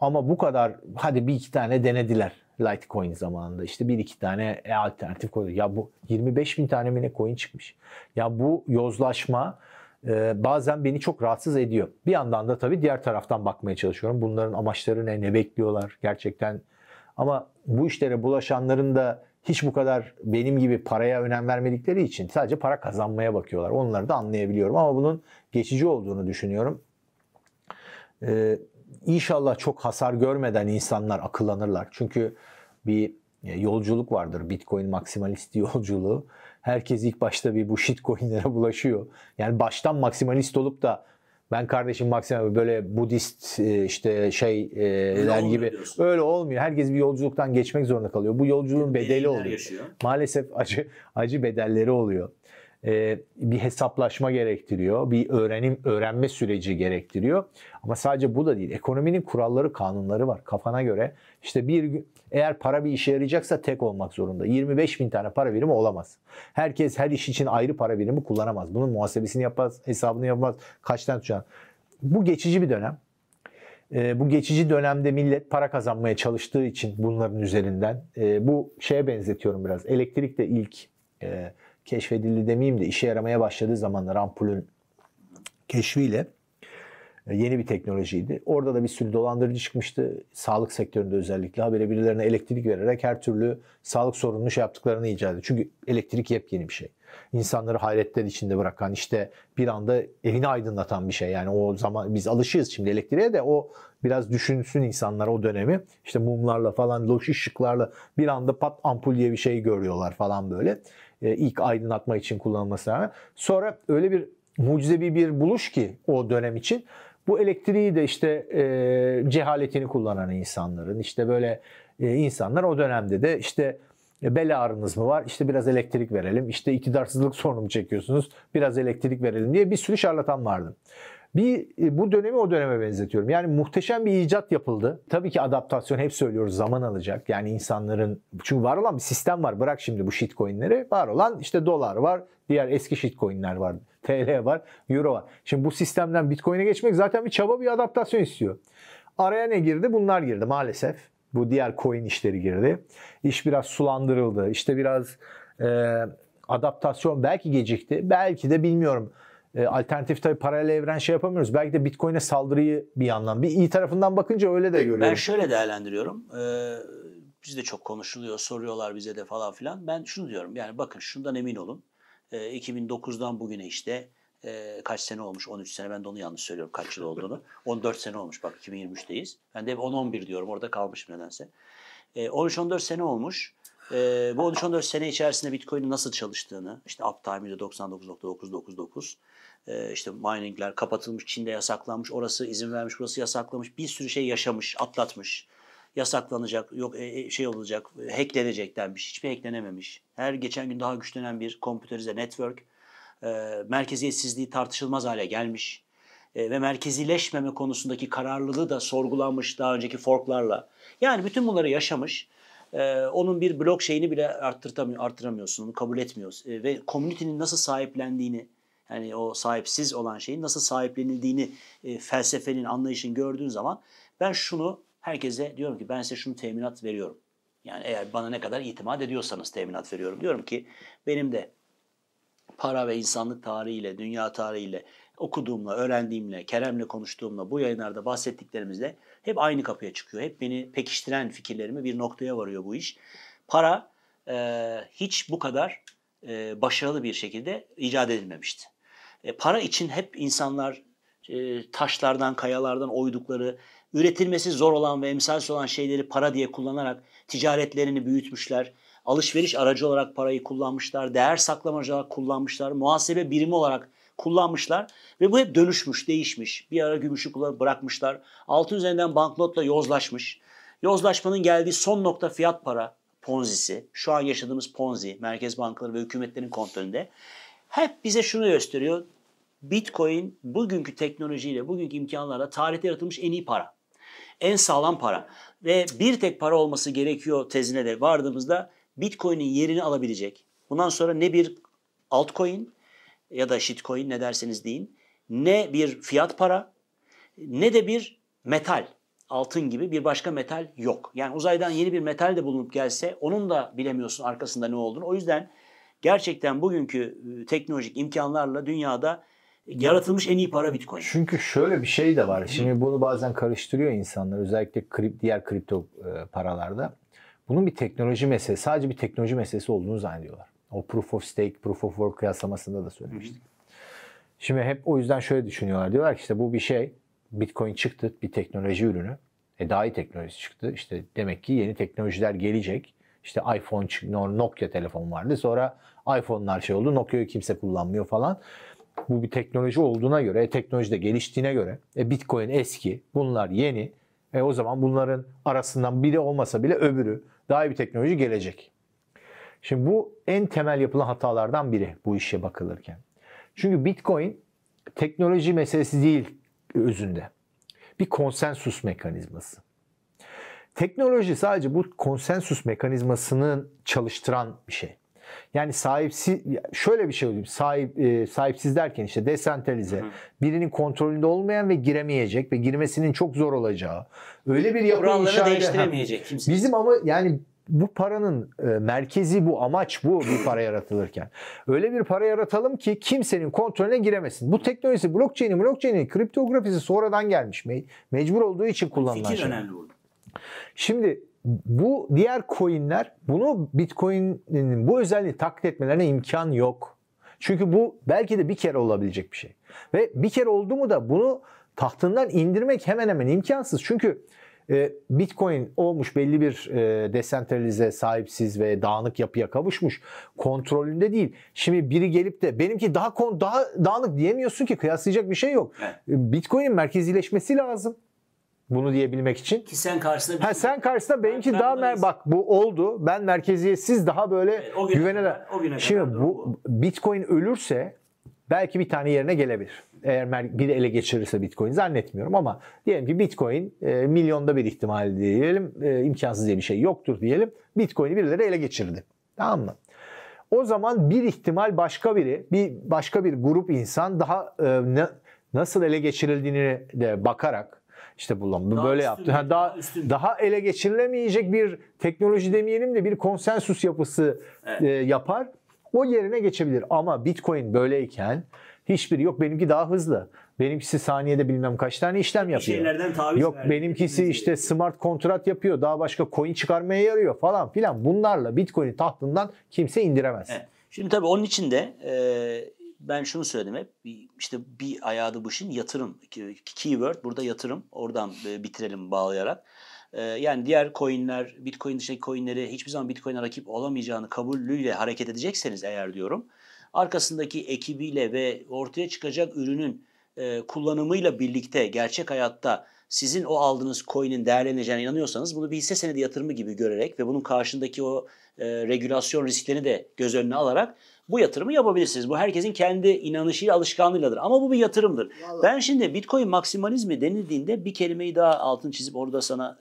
Ama bu kadar hadi bir iki tane denediler Litecoin zamanında. İşte bir iki tane alternatif koydu. Ya bu 25 bin tane mi ne coin çıkmış. Ya bu yozlaşma e, bazen beni çok rahatsız ediyor. Bir yandan da tabii diğer taraftan bakmaya çalışıyorum. Bunların amaçları ne, ne bekliyorlar gerçekten. Ama bu işlere bulaşanların da hiç bu kadar benim gibi paraya önem vermedikleri için sadece para kazanmaya bakıyorlar. Onları da anlayabiliyorum ama bunun geçici olduğunu düşünüyorum. Ee, inşallah çok hasar görmeden insanlar akıllanırlar. Çünkü bir e, yolculuk vardır. Bitcoin maksimalist [LAUGHS] yolculuğu. Herkes ilk başta bir bu shitcoinlere bulaşıyor. Yani baştan maksimalist olup da ben kardeşim maksimum böyle Budist e, işte şeyler gibi diyorsun. öyle olmuyor. Herkes bir yolculuktan geçmek zorunda kalıyor. Bu yolculuğun bedeli oluyor. Yaşıyor. Maalesef acı acı bedelleri oluyor. Ee, bir hesaplaşma gerektiriyor. Bir öğrenim öğrenme süreci gerektiriyor. Ama sadece bu da değil. Ekonominin kuralları, kanunları var. Kafana göre işte bir eğer para bir işe yarayacaksa tek olmak zorunda. 25 bin tane para birimi olamaz. Herkes her iş için ayrı para birimi kullanamaz. Bunun muhasebesini yapmaz, hesabını yapmaz. Kaç tane tutacağını. Bu geçici bir dönem. E, bu geçici dönemde millet para kazanmaya çalıştığı için bunların üzerinden e, bu şeye benzetiyorum biraz. Elektrik de ilk e, keşfedildi demeyeyim de işe yaramaya başladığı zamanlar ampulün keşfiyle e, yeni bir teknolojiydi. Orada da bir sürü dolandırıcı çıkmıştı. Sağlık sektöründe özellikle habire birilerine elektrik vererek her türlü sağlık sorununu şey yaptıklarını icat ediyor. Çünkü elektrik yepyeni bir şey. İnsanları hayretler içinde bırakan işte bir anda evini aydınlatan bir şey. Yani o zaman biz alışığız şimdi elektriğe de o biraz düşünsün insanlar o dönemi. İşte mumlarla falan loş ışıklarla bir anda pat ampul diye bir şey görüyorlar falan böyle. Ee, ilk aydınlatma için kullanılması rağmen. Sonra öyle bir mucizevi bir buluş ki o dönem için bu elektriği de işte e, cehaletini kullanan insanların işte böyle e, insanlar o dönemde de işte E, bel ağrınız mı var? İşte biraz elektrik verelim. İşte iktidarsızlık [LAUGHS] sorunu mu çekiyorsunuz? Biraz elektrik verelim diye bir sürü şarlatan vardı. Bir e, bu dönemi o döneme benzetiyorum. Yani muhteşem bir icat yapıldı. Tabii ki adaptasyon hep söylüyoruz zaman alacak. Yani insanların çünkü var olan bir sistem var. Bırak şimdi bu shitcoin'leri. Var olan işte dolar var. Diğer eski shitcoin'ler var. [LAUGHS] TL var, euro var. Şimdi bu sistemden Bitcoin'e geçmek zaten bir çaba bir adaptasyon istiyor. Araya ne girdi? Bunlar girdi maalesef. Bu diğer coin işleri girdi. İş biraz sulandırıldı. İşte biraz e, adaptasyon belki gecikti. Belki de bilmiyorum. E, alternatif tabii paralel evren şey yapamıyoruz. Belki de Bitcoin'e saldırıyı bir yandan. Bir iyi tarafından bakınca öyle de görüyorum. Ben şöyle değerlendiriyorum. Ee, bizde çok konuşuluyor, soruyorlar bize de falan filan. Ben şunu diyorum. Yani bakın şundan emin olun. Ee, 2009'dan bugüne işte e, kaç sene olmuş? 13 sene. Ben de onu yanlış söylüyorum kaç yıl olduğunu. [LAUGHS] 14 sene olmuş bak 2023'teyiz. Ben de 10-11 diyorum. Orada kalmışım nedense. E, 13-14 sene olmuş. E, bu 13-14 sene içerisinde Bitcoin'in nasıl çalıştığını, işte uptime %99.999, e, işte miningler kapatılmış, Çin'de yasaklanmış, orası izin vermiş, burası yasaklamış, bir sürü şey yaşamış, atlatmış. Yasaklanacak, yok e, e, şey olacak, hacklenecek denmiş, hiçbir hacklenememiş. Her geçen gün daha güçlenen bir kompüterize network, e, merkeziyetsizliği tartışılmaz hale gelmiş e, ve merkezileşmeme konusundaki kararlılığı da sorgulanmış daha önceki forklarla. Yani bütün bunları yaşamış. E, onun bir blok şeyini bile arttırtamıyor, arttıramıyorsun, onu kabul etmiyorsun. E, ve community'nin nasıl sahiplendiğini, yani o sahipsiz olan şeyin nasıl sahiplenildiğini e, felsefenin, anlayışın gördüğün zaman ben şunu herkese diyorum ki ben size şunu teminat veriyorum. Yani eğer bana ne kadar itimat ediyorsanız teminat veriyorum. Diyorum ki benim de para ve insanlık tarihiyle, dünya tarihiyle okuduğumla, öğrendiğimle, Kerem'le konuştuğumla, bu yayınlarda bahsettiklerimizle hep aynı kapıya çıkıyor. Hep beni pekiştiren fikirlerimi bir noktaya varıyor bu iş. Para e, hiç bu kadar e, başarılı bir şekilde icat edilmemişti. E, para için hep insanlar e, taşlardan, kayalardan oydukları, üretilmesi zor olan ve emsalsiz olan şeyleri para diye kullanarak ticaretlerini büyütmüşler alışveriş aracı olarak parayı kullanmışlar, değer saklamacı olarak kullanmışlar, muhasebe birimi olarak kullanmışlar ve bu hep dönüşmüş, değişmiş. Bir ara gümüşü kullanıp bırakmışlar. Altın üzerinden banknotla yozlaşmış. Yozlaşmanın geldiği son nokta fiyat para ponzisi. Şu an yaşadığımız ponzi, merkez bankaları ve hükümetlerin kontrolünde. Hep bize şunu gösteriyor. Bitcoin bugünkü teknolojiyle, bugünkü imkanlarla tarihte yaratılmış en iyi para. En sağlam para. Ve bir tek para olması gerekiyor tezine de vardığımızda Bitcoin'in yerini alabilecek. Bundan sonra ne bir altcoin ya da shitcoin ne derseniz deyin, ne bir fiyat para, ne de bir metal, altın gibi bir başka metal yok. Yani uzaydan yeni bir metal de bulunup gelse onun da bilemiyorsun arkasında ne olduğunu. O yüzden gerçekten bugünkü ıı, teknolojik imkanlarla dünyada yaratılmış en iyi para Bitcoin. Çünkü şöyle bir şey de var. Şimdi bunu bazen karıştırıyor insanlar özellikle krip, diğer kripto paralarda. Bunun bir teknoloji meselesi, sadece bir teknoloji meselesi olduğunu zannediyorlar. O proof of stake, proof of work kıyaslamasında da söylemiştik. Şimdi hep o yüzden şöyle düşünüyorlar. Diyorlar ki işte bu bir şey, Bitcoin çıktı, bir teknoloji ürünü. E daha iyi teknoloji çıktı. İşte demek ki yeni teknolojiler gelecek. İşte iPhone, Nokia telefon vardı. Sonra iPhone'lar şey oldu. Nokia'yı kimse kullanmıyor falan. Bu bir teknoloji olduğuna göre, e, teknoloji de geliştiğine göre, e, Bitcoin eski, bunlar yeni. E, o zaman bunların arasından biri olmasa bile öbürü daha iyi bir teknoloji gelecek. Şimdi bu en temel yapılan hatalardan biri bu işe bakılırken. Çünkü Bitcoin teknoloji meselesi değil özünde. Bir konsensus mekanizması. Teknoloji sadece bu konsensus mekanizmasını çalıştıran bir şey. Yani sahipsiz şöyle bir şey oluyor. Sahip e, sahipsiz derken işte desentralize, hı birinin kontrolünde olmayan ve giremeyecek ve girmesinin çok zor olacağı. Öyle bir yapı inşa değiştiremeyecek kimse. Bizim ama yani bu paranın e, merkezi bu amaç bu bir para yaratılırken. Öyle bir para yaratalım ki kimsenin kontrolüne giremesin. Bu teknolojisi blockchain'in blockchain'in kriptografisi sonradan gelmiş. Me- mecbur olduğu için kullanılan Fikir şey. önemli burada. Şimdi bu diğer coinler bunu Bitcoin'in bu özelliği taklit etmelerine imkan yok. Çünkü bu belki de bir kere olabilecek bir şey. Ve bir kere oldu mu da bunu tahtından indirmek hemen hemen imkansız. Çünkü e, Bitcoin olmuş belli bir e, desentralize, sahipsiz ve dağınık yapıya kavuşmuş. Kontrolünde değil. Şimdi biri gelip de benimki daha kon daha dağınık diyemiyorsun ki kıyaslayacak bir şey yok. Evet. Bitcoin'in merkezileşmesi lazım. bunu diyebilmek için. Ki sen karşısında Ha sen karşısında benimki Ben- daha mer- bak bu oldu. Ben merkeziyetsiz daha böyle Evet, o güne güvene kadar- o güne Şimdi kadar bu Bitcoin ölürse belki bir tane yerine gelebilir. Eğer biri ele geçirirse Bitcoin zannetmiyorum ama diyelim ki Bitcoin e, milyonda bir ihtimal diyelim e, imkansız diye bir şey yoktur diyelim. Bitcoin'i birileri ele geçirdi. Tamam mı? O zaman bir ihtimal başka biri, bir başka bir grup insan daha e, ne- nasıl ele geçirildiğini de bakarak işte bu lan bu Daha böyle üstün yaptı. bir- Ha, daha daha üstün. daha ele geçirilemeyecek bir teknoloji demeyelim de bir konsensus yapısı Evet. e, yapar. O yerine geçebilir. Ama Bitcoin böyleyken hiçbiri yok. Benimki daha hızlı. Benimkisi saniyede bilmem kaç tane işlem yapıyor. şeylerden taviz Yok verdi. benimkisi işte smart kontrat yapıyor. Daha başka coin çıkarmaya yarıyor falan filan. Bunlarla Bitcoin'i tahtından kimse indiremez. Evet. Şimdi tabii onun için de e, ben şunu söyledim hep işte bir ayağı da bu işin yatırım. Keyword burada yatırım. Oradan e, bitirelim bağlayarak. E, yani diğer coinler, Bitcoin dışındaki coinleri hiçbir zaman Bitcoin'e rakip olamayacağını kabulüyle hareket edecekseniz eğer diyorum. Arkasındaki ekibiyle ve ortaya çıkacak ürünün e, kullanımıyla birlikte gerçek hayatta sizin o aldığınız coin'in değerleneceğine inanıyorsanız bunu bir hisse senedi yatırımı gibi görerek ve bunun karşındaki o e, regülasyon risklerini de göz önüne alarak bu yatırımı yapabilirsiniz. Bu herkesin kendi inanışıyla, alışkanlığıyladır. Ama bu bir yatırımdır. Ben şimdi Bitcoin maksimalizmi denildiğinde bir kelimeyi daha altın çizip orada sana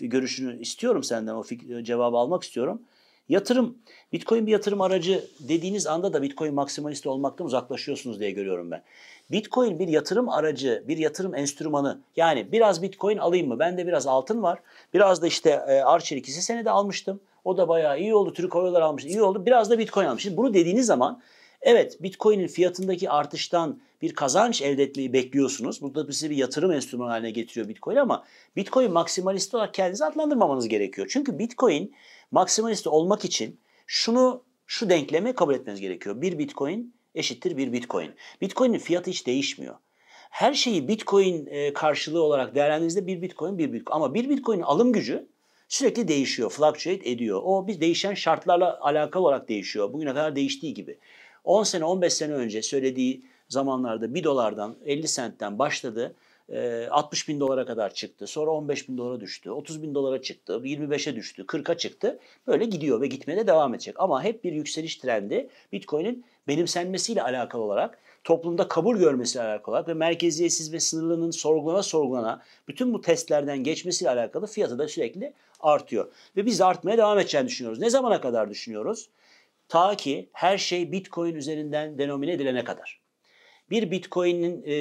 e, görüşünü istiyorum senden. O fik- cevabı almak istiyorum. Yatırım, Bitcoin bir yatırım aracı dediğiniz anda da Bitcoin maksimalist olmaktan uzaklaşıyorsunuz diye görüyorum ben. Bitcoin bir yatırım aracı, bir yatırım enstrümanı. Yani biraz Bitcoin alayım mı? Bende biraz altın var. Biraz da işte e, Arçelik hisse senedi almıştım. O da bayağı iyi oldu. Türk Hava Yolları almıştım. İyi oldu. Biraz da Bitcoin almıştım. Şimdi bunu dediğiniz zaman evet Bitcoin'in fiyatındaki artıştan bir kazanç elde etmeyi bekliyorsunuz. Bu da size bir yatırım enstrümanı haline getiriyor Bitcoin ama Bitcoin maksimalist olarak kendinizi adlandırmamanız gerekiyor. Çünkü Bitcoin maksimalist olmak için şunu şu denklemi kabul etmeniz gerekiyor. Bir Bitcoin eşittir bir Bitcoin. Bitcoin'in fiyatı hiç değişmiyor. Her şeyi Bitcoin e, karşılığı olarak değerlendirdiğinizde bir Bitcoin bir Bitcoin. Ama bir Bitcoin'in alım gücü sürekli değişiyor, fluctuate ediyor. O bir değişen şartlarla alakalı olarak değişiyor. Bugüne kadar değiştiği gibi. 10 sene, 15 sene önce söylediği zamanlarda 1 dolardan 50 sentten başladı. e, 60 bin dolara kadar çıktı. Sonra 15 bin dolara düştü. 30 bin dolara çıktı. 25'e düştü. 40'a çıktı. Böyle gidiyor ve gitmeye de devam edecek. Ama hep bir yükseliş trendi Bitcoin'in benimsenmesiyle alakalı olarak toplumda kabul görmesiyle alakalı ve merkeziyetsiz ve sınırlının sorgulana sorgulana bütün bu testlerden geçmesiyle alakalı fiyatı da sürekli artıyor. Ve biz de artmaya devam edeceğini düşünüyoruz. Ne zamana kadar düşünüyoruz? Ta ki her şey Bitcoin üzerinden denomine edilene kadar. Bir Bitcoin'in e,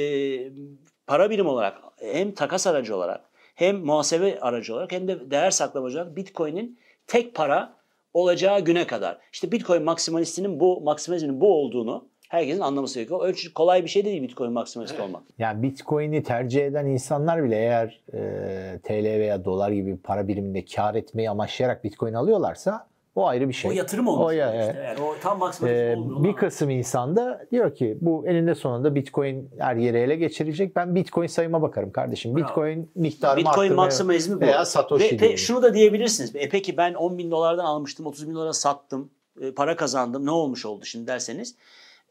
para birimi olarak hem takas aracı olarak hem muhasebe aracı olarak hem de değer saklamacı olarak Bitcoin'in tek para olacağı güne kadar. İşte Bitcoin maksimalistinin bu maksimalizmin bu olduğunu herkesin anlaması gerekiyor. Ölçü kolay bir şey değil Bitcoin maksimalist olmak. Yani Bitcoin'i tercih eden insanlar bile eğer e, TL veya dolar gibi para biriminde kar etmeyi amaçlayarak Bitcoin alıyorlarsa o ayrı bir şey. O yatırım olmuş. O ya- işte. Yani o tam maksimalist Ee, olmuyor. bir kısım insan da diyor ki bu eninde sonunda Bitcoin her yere ele geçirecek. Ben Bitcoin sayıma bakarım kardeşim. Bravo. Bitcoin miktarımı Bitcoin maksimalizmi bu. veya Satoshi Ve, şunu da diyebilirsiniz. E peki ben 10 bin dolardan almıştım, 30 bin dolara sattım, e, para kazandım. Ne olmuş oldu şimdi derseniz.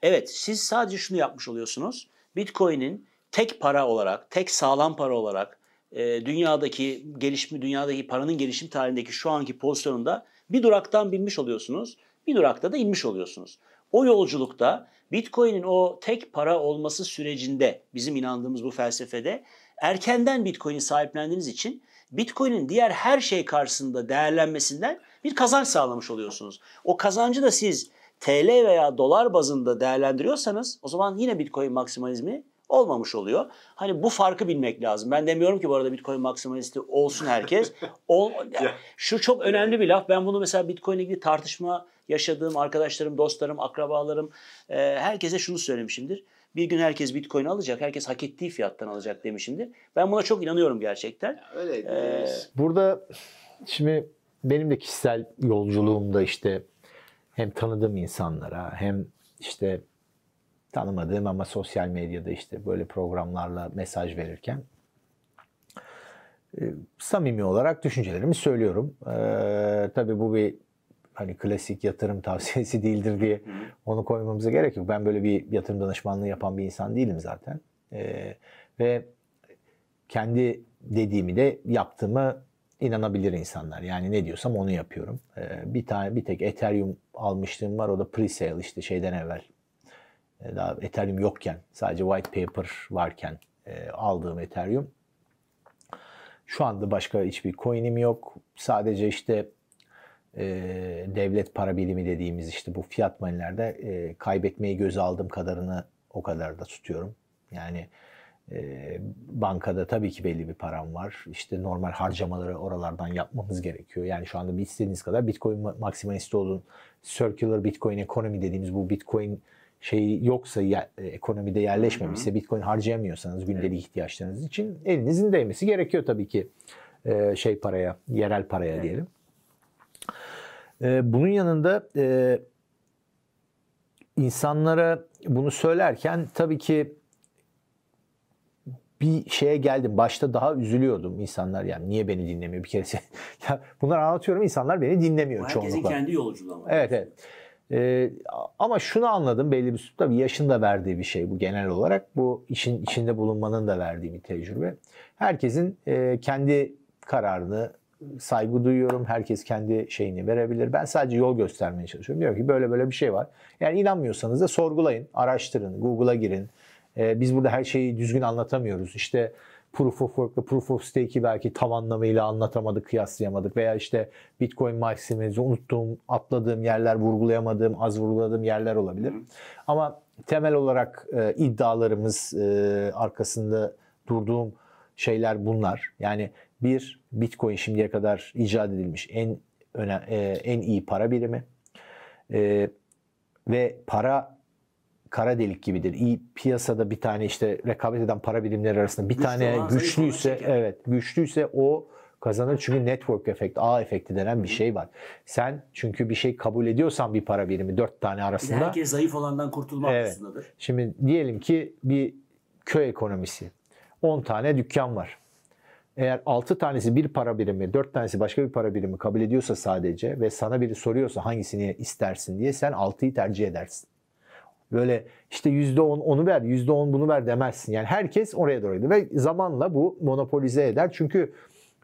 Evet siz sadece şunu yapmış oluyorsunuz. Bitcoin'in tek para olarak, tek sağlam para olarak e, dünyadaki gelişimi, dünyadaki paranın gelişim tarihindeki şu anki pozisyonunda bir duraktan binmiş oluyorsunuz. Bir durakta da inmiş oluyorsunuz. O yolculukta Bitcoin'in o tek para olması sürecinde bizim inandığımız bu felsefede erkenden Bitcoin'i sahiplendiğiniz için Bitcoin'in diğer her şey karşısında değerlenmesinden bir kazanç sağlamış oluyorsunuz. O kazancı da siz TL veya dolar bazında değerlendiriyorsanız o zaman yine Bitcoin maksimalizmi olmamış oluyor. Hani bu farkı bilmek lazım. Ben demiyorum ki bu arada Bitcoin maksimalisti olsun herkes. [LAUGHS] Ol, şu çok önemli bir laf. Ben bunu mesela Bitcoin ile ilgili tartışma yaşadığım arkadaşlarım, dostlarım, akrabalarım e, herkese şunu söylemişimdir. Bir gün herkes Bitcoin alacak, herkes hak ettiği fiyattan alacak demişimdir. Ben buna çok inanıyorum gerçekten. Öyle Ee, Burada şimdi benim de kişisel yolculuğumda işte hem tanıdığım insanlara hem işte tanımadığım ama sosyal medyada işte böyle programlarla mesaj verirken e, samimi olarak düşüncelerimi söylüyorum. Ee, tabii bu bir hani klasik yatırım [LAUGHS] tavsiyesi değildir diye onu koymamıza gerek yok. Ben böyle bir yatırım danışmanlığı yapan bir insan değilim zaten. Ee, ve kendi dediğimi de yaptığımı inanabilir insanlar. Yani ne diyorsam onu yapıyorum. Ee, bir tane bir tek Ethereum almışlığım var. O da pre-sale işte şeyden evvel. Ee, daha Ethereum yokken sadece white paper varken e, aldığım Ethereum. Şu anda başka hiçbir coin'im yok. Sadece işte e, devlet para birimi dediğimiz işte bu fiyat manilerde e, kaybetmeyi göze aldığım kadarını o kadar da tutuyorum. Yani e, bankada tabii ki belli bir param var. İşte normal harcamaları oralardan yapmamız gerekiyor. Yani şu anda bir istediğiniz kadar Bitcoin maksimalisti olun. Circular Bitcoin ekonomi dediğimiz bu Bitcoin şey yoksa ya, e, ekonomide yerleşmemişse Bitcoin harcayamıyorsanız gündelik evet. ihtiyaçlarınız için elinizin değmesi gerekiyor tabii ki e, şey paraya, yerel paraya evet. diyelim. E, bunun yanında e, insanlara bunu söylerken tabii ki bir şeye geldim. Başta daha üzülüyordum insanlar yani niye beni dinlemiyor bir kere. [LAUGHS] ya bunları anlatıyorum insanlar beni dinlemiyor Herkesin çoğunlukla. Herkesin kendi yolculuğu ama. Evet evet. Ee, ama şunu anladım belli bir tabii yaşın da verdiği bir şey bu genel olarak. Bu işin içinde bulunmanın da verdiği bir tecrübe. Herkesin e, kendi kararını saygı duyuyorum. Herkes kendi şeyini verebilir. Ben sadece yol göstermeye çalışıyorum. Diyorum ki böyle böyle bir şey var. Yani inanmıyorsanız da sorgulayın, araştırın, Google'a girin. Ee, biz burada her şeyi düzgün anlatamıyoruz. İşte Proof of Work'la Proof of Stake'i belki tam anlamıyla anlatamadık, kıyaslayamadık veya işte Bitcoin Maximize'i unuttuğum, atladığım yerler, vurgulayamadığım, az vurguladığım yerler olabilir. Ama temel olarak e, iddialarımız e, arkasında durduğum şeyler bunlar. Yani bir Bitcoin şimdiye kadar icat edilmiş en öne, e, en iyi para birimi e, ve para kara delik gibidir. İyi piyasada bir tane işte rekabet eden para birimleri arasında bir Güçlü tane güçlüyse evet güçlüyse o kazanır. Çünkü network efekt, ağ efekti denen bir şey var. Sen çünkü bir şey kabul ediyorsan bir para birimi dört tane arasında. Bir herkes zayıf olandan kurtulmak evet. aslındadır. Şimdi diyelim ki bir köy ekonomisi. 10 tane dükkan var. Eğer 6 tanesi bir para birimi, 4 tanesi başka bir para birimi kabul ediyorsa sadece ve sana biri soruyorsa hangisini istersin diye sen 6'yı tercih edersin. Böyle işte %10 onu ver, %10 bunu ver demezsin. Yani herkes oraya doğru gidiyor. Ve zamanla bu monopolize eder. Çünkü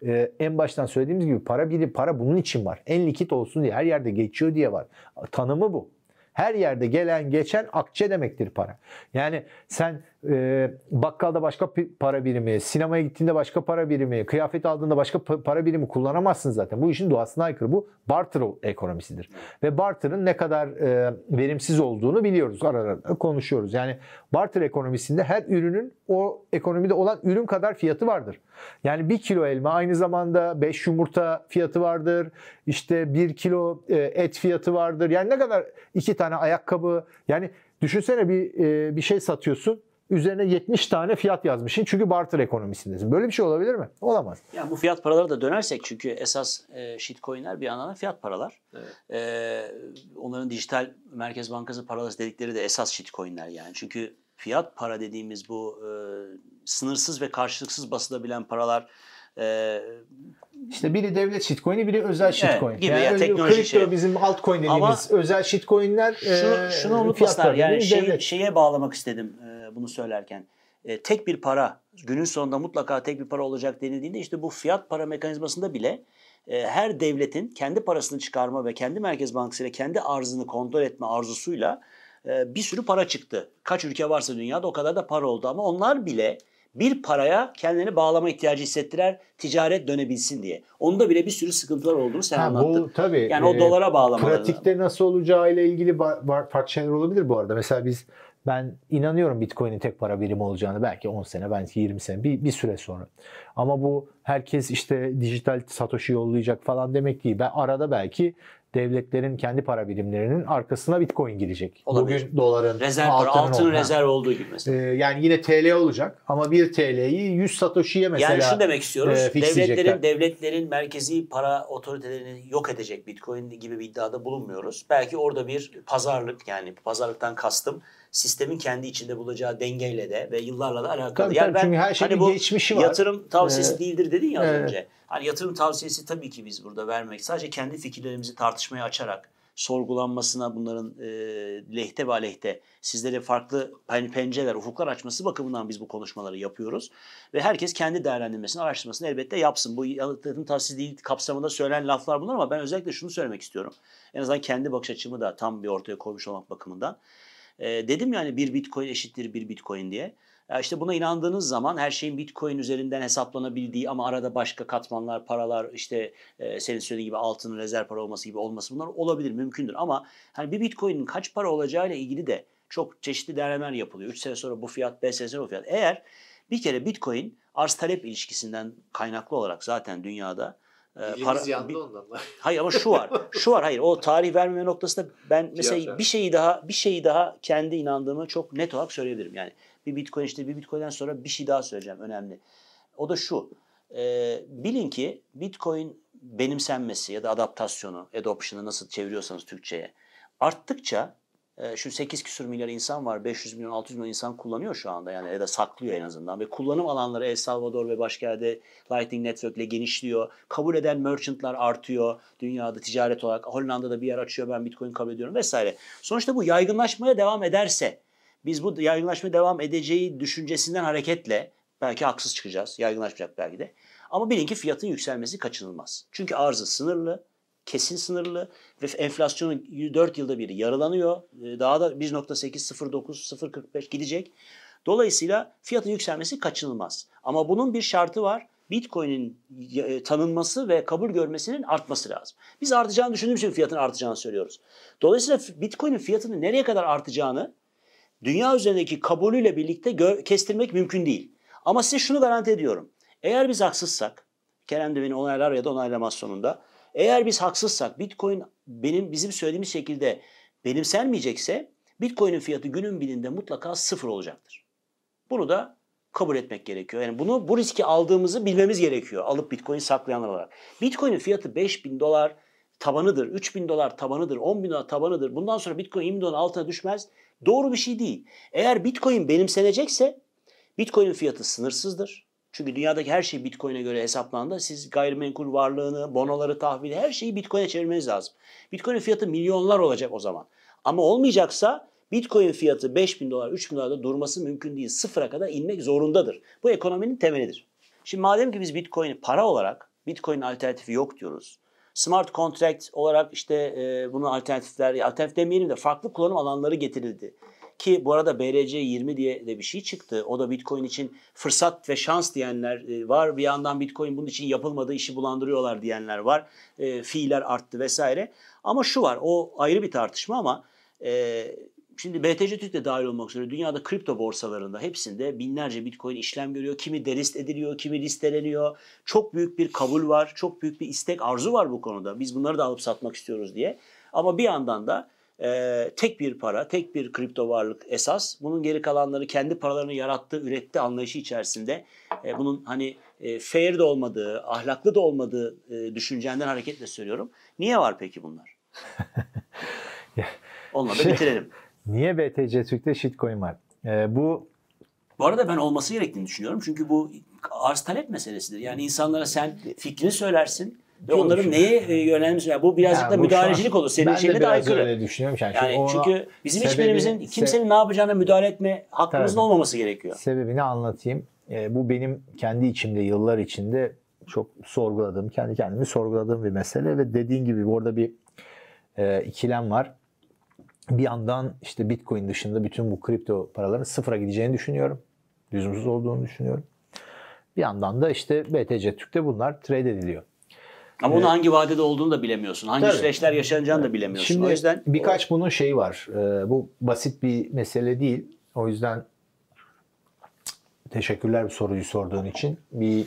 e, en baştan söylediğimiz gibi para biri para bunun için var. En likit olsun diye her yerde geçiyor diye var. Tanımı bu. Her yerde gelen geçen akçe demektir para. Yani sen e, bakkalda başka para birimi, sinemaya gittiğinde başka para birimi, kıyafet aldığında başka para birimi kullanamazsın zaten. Bu işin doğasına aykırı. Bu barter ekonomisidir. Ve barter'ın ne kadar e, verimsiz olduğunu biliyoruz. Ara ara konuşuyoruz. Yani barter ekonomisinde her ürünün o ekonomide olan ürün kadar fiyatı vardır. Yani bir kilo elma aynı zamanda 5 yumurta fiyatı vardır. İşte bir kilo e, et fiyatı vardır. Yani ne kadar iki tane ayakkabı yani düşünsene bir e, bir şey satıyorsun üzerine 70 tane fiyat yazmışsın. Çünkü barter ekonomisindesin. Böyle bir şey olabilir mi? Olamaz. Yani bu fiyat paraları da dönersek çünkü esas e, shitcoin'ler bir anlamda fiyat paralar. Evet. E, onların dijital merkez bankası paraları dedikleri de esas shitcoin'ler yani. Çünkü fiyat para dediğimiz bu e, sınırsız ve karşılıksız basılabilen paralar e, işte biri devlet shitcoin'i, biri özel shitcoin. Evet, gibi yani ya teknoloji kripto şey. bizim altcoin dediğimiz Ama özel shitcoin'ler şunu, e, şunu unutmasınlar. Yani şey, şeye bağlamak istedim bunu söylerken. E, tek bir para, günün sonunda mutlaka tek bir para olacak denildiğinde işte bu fiyat para mekanizmasında bile e, her devletin kendi parasını çıkarma ve kendi merkez bankasıyla kendi arzını kontrol etme arzusuyla e, bir sürü para çıktı. Kaç ülke varsa dünyada o kadar da para oldu ama onlar bile bir paraya kendini bağlama ihtiyacı hissettirer ticaret dönebilsin diye. Onda bile bir sürü sıkıntılar olduğunu sen ha, anlattın. Bu, tabii. Yani o dolara bağlamaları. Pratikte nasıl olacağı ile ilgili farklı şeyler olabilir bu arada. Mesela biz ben inanıyorum Bitcoin'in tek para birimi olacağını belki 10 sene, belki 20 sene bir, bir süre sonra. Ama bu herkes işte dijital Satoshi yollayacak falan demek değil. Ben arada belki devletlerin kendi para birimlerinin arkasına Bitcoin girecek. Olabilir. Bugün doların, rezerv, altın rezerv olduğu gibi mesela. Ee, yani yine TL olacak ama 1 TL'yi 100 Satoshi'ye mesela Yani şu demek istiyoruz. E, devletlerin devletlerin merkezi para otoritelerini yok edecek Bitcoin gibi bir iddiada bulunmuyoruz. Belki orada bir pazarlık yani pazarlıktan kastım sistemin kendi içinde bulacağı dengeyle de ve yıllarla da alakalı. Tabii, yani tabii, ben, çünkü her şeyin hani bu geçmişi var. Yatırım tavsiyesi ee, değildir dedin ya az evet. önce. Hani yatırım tavsiyesi tabii ki biz burada vermek. Sadece kendi fikirlerimizi tartışmaya açarak sorgulanmasına, bunların e, lehte ve aleyhte sizlere farklı pen- pencereler, ufuklar açması bakımından biz bu konuşmaları yapıyoruz. Ve herkes kendi değerlendirmesini, araştırmasını elbette yapsın. Bu yalıtım tahsisliği kapsamında söylenen laflar bunlar ama ben özellikle şunu söylemek istiyorum. En azından kendi bakış açımı da tam bir ortaya koymuş olmak bakımından. E, dedim yani bir bitcoin eşittir bir bitcoin diye. Ya işte buna inandığınız zaman her şeyin Bitcoin üzerinden hesaplanabildiği ama arada başka katmanlar, paralar işte e, senin söylediğin gibi altının rezerv para olması gibi olması bunlar olabilir, mümkündür. Ama hani bir Bitcoin'in kaç para olacağıyla ilgili de çok çeşitli değerlemeler yapılıyor. 3 sene sonra bu fiyat, 5 sene sonra bu fiyat. Eğer bir kere Bitcoin arz talep ilişkisinden kaynaklı olarak zaten dünyada e, para, yandı bir, ondan da. [LAUGHS] Hayır ama şu var. Şu var hayır. O tarih vermeme noktasında ben mesela bir şeyi daha bir şeyi daha kendi inandığımı çok net olarak söyleyebilirim. Yani bir bitcoin işte bir bitcoin'den sonra bir şey daha söyleyeceğim önemli. O da şu. E, bilin ki bitcoin benimsenmesi ya da adaptasyonu, adoption'ı nasıl çeviriyorsanız Türkçe'ye arttıkça e, şu 8 küsur milyar insan var. 500 milyon 600 milyon insan kullanıyor şu anda yani ya da saklıyor en azından. Ve kullanım alanları El Salvador ve başka yerde Lightning Network ile genişliyor. Kabul eden merchantlar artıyor. Dünyada ticaret olarak Hollanda'da bir yer açıyor ben Bitcoin kabul ediyorum vesaire. Sonuçta bu yaygınlaşmaya devam ederse biz bu yaygınlaşmaya devam edeceği düşüncesinden hareketle belki haksız çıkacağız. Yaygınlaşmayacak belki de. Ama bilin ki fiyatın yükselmesi kaçınılmaz. Çünkü arzı sınırlı, kesin sınırlı ve enflasyonun 4 yılda bir yarılanıyor. Ee, daha da 1.8, 0.9, 0.45 gidecek. Dolayısıyla fiyatın yükselmesi kaçınılmaz. Ama bunun bir şartı var. Bitcoin'in e, tanınması ve kabul görmesinin artması lazım. Biz artacağını düşündüğümüz için fiyatın artacağını söylüyoruz. Dolayısıyla Bitcoin'in fiyatının nereye kadar artacağını dünya üzerindeki kabulüyle birlikte kestirmek mümkün değil. Ama size şunu garanti ediyorum. Eğer biz haksızsak, Kerem de beni onaylar ya da onaylamaz sonunda. Eğer biz haksızsak, Bitcoin benim bizim söylediğimiz şekilde benimsenmeyecekse Bitcoin'in fiyatı günün birinde mutlaka sıfır olacaktır. Bunu da kabul etmek gerekiyor. Yani bunu bu riski aldığımızı bilmemiz gerekiyor. Alıp Bitcoin saklayanlar olarak. Bitcoin'in fiyatı 5000 dolar tabanıdır, 3000 dolar tabanıdır, 10 bin dolar tabanıdır. Bundan sonra Bitcoin 20 dolar altına düşmez. Doğru bir şey değil. Eğer Bitcoin benimsenecekse Bitcoin'in fiyatı sınırsızdır. Çünkü dünyadaki her şey Bitcoin'e göre hesaplandı. Siz gayrimenkul varlığını, bonoları, tahvili her şeyi Bitcoin'e çevirmeniz lazım. Bitcoin'in fiyatı milyonlar olacak o zaman. Ama olmayacaksa Bitcoin fiyatı 5 bin dolar, 3 bin dolarda durması mümkün değil. Sıfıra kadar inmek zorundadır. Bu ekonominin temelidir. Şimdi madem ki biz Bitcoin'i para olarak, Bitcoin'in alternatifi yok diyoruz. Smart contract olarak işte e, bunun alternatifler, alternatif demeyelim de farklı kullanım alanları getirildi. Ki bu arada BRC 20 diye de bir şey çıktı. O da Bitcoin için fırsat ve şans diyenler e, var. Bir yandan Bitcoin bunun için yapılmadığı işi bulandırıyorlar diyenler var. E, fiiller arttı vesaire. Ama şu var o ayrı bir tartışma ama e, Şimdi BTC Türk de dahil olmak üzere dünyada kripto borsalarında hepsinde binlerce bitcoin işlem görüyor. Kimi delist ediliyor, kimi listeleniyor. Çok büyük bir kabul var, çok büyük bir istek, arzu var bu konuda. Biz bunları da alıp satmak istiyoruz diye. Ama bir yandan da e, tek bir para, tek bir kripto varlık esas. Bunun geri kalanları kendi paralarını yarattı, üretti anlayışı içerisinde. E, bunun hani e, fair de olmadığı, ahlaklı da olmadığı e, düşüncenden hareketle söylüyorum. Niye var peki bunlar? [LAUGHS] Onunla da şey, bitirelim. Niye BTC Türk'te shitcoin var? Ee, bu bu arada ben olması gerektiğini düşünüyorum. Çünkü bu arz talep meselesidir. Yani insanlara sen fikrini söylersin ve onların neye e, yönelmiş. Yani bu birazcık yani da müdahalecilik olur. Senin şeyine de aykırı. öyle düşünüyorum. Yani, yani çünkü bizim sebebi, hiçbirimizin kimsenin ne yapacağına müdahale etme hakkımızın tabii, olmaması gerekiyor. Sebebini anlatayım. E, bu benim kendi içimde yıllar içinde çok sorguladığım, kendi kendimi sorguladığım bir mesele ve dediğin gibi orada bir e, ikilem var bir yandan işte Bitcoin dışında bütün bu kripto paraların sıfıra gideceğini düşünüyorum. Lüzumsuz olduğunu düşünüyorum. Bir yandan da işte BTC Türk'te bunlar trade ediliyor. Ama ee, hangi vadede olduğunu da bilemiyorsun. Hangi tabii. süreçler yaşanacağını da bilemiyorsun. Şimdi o yüzden birkaç o... bunun şeyi var. Ee, bu basit bir mesele değil. O yüzden teşekkürler bu soruyu sorduğun için. Bir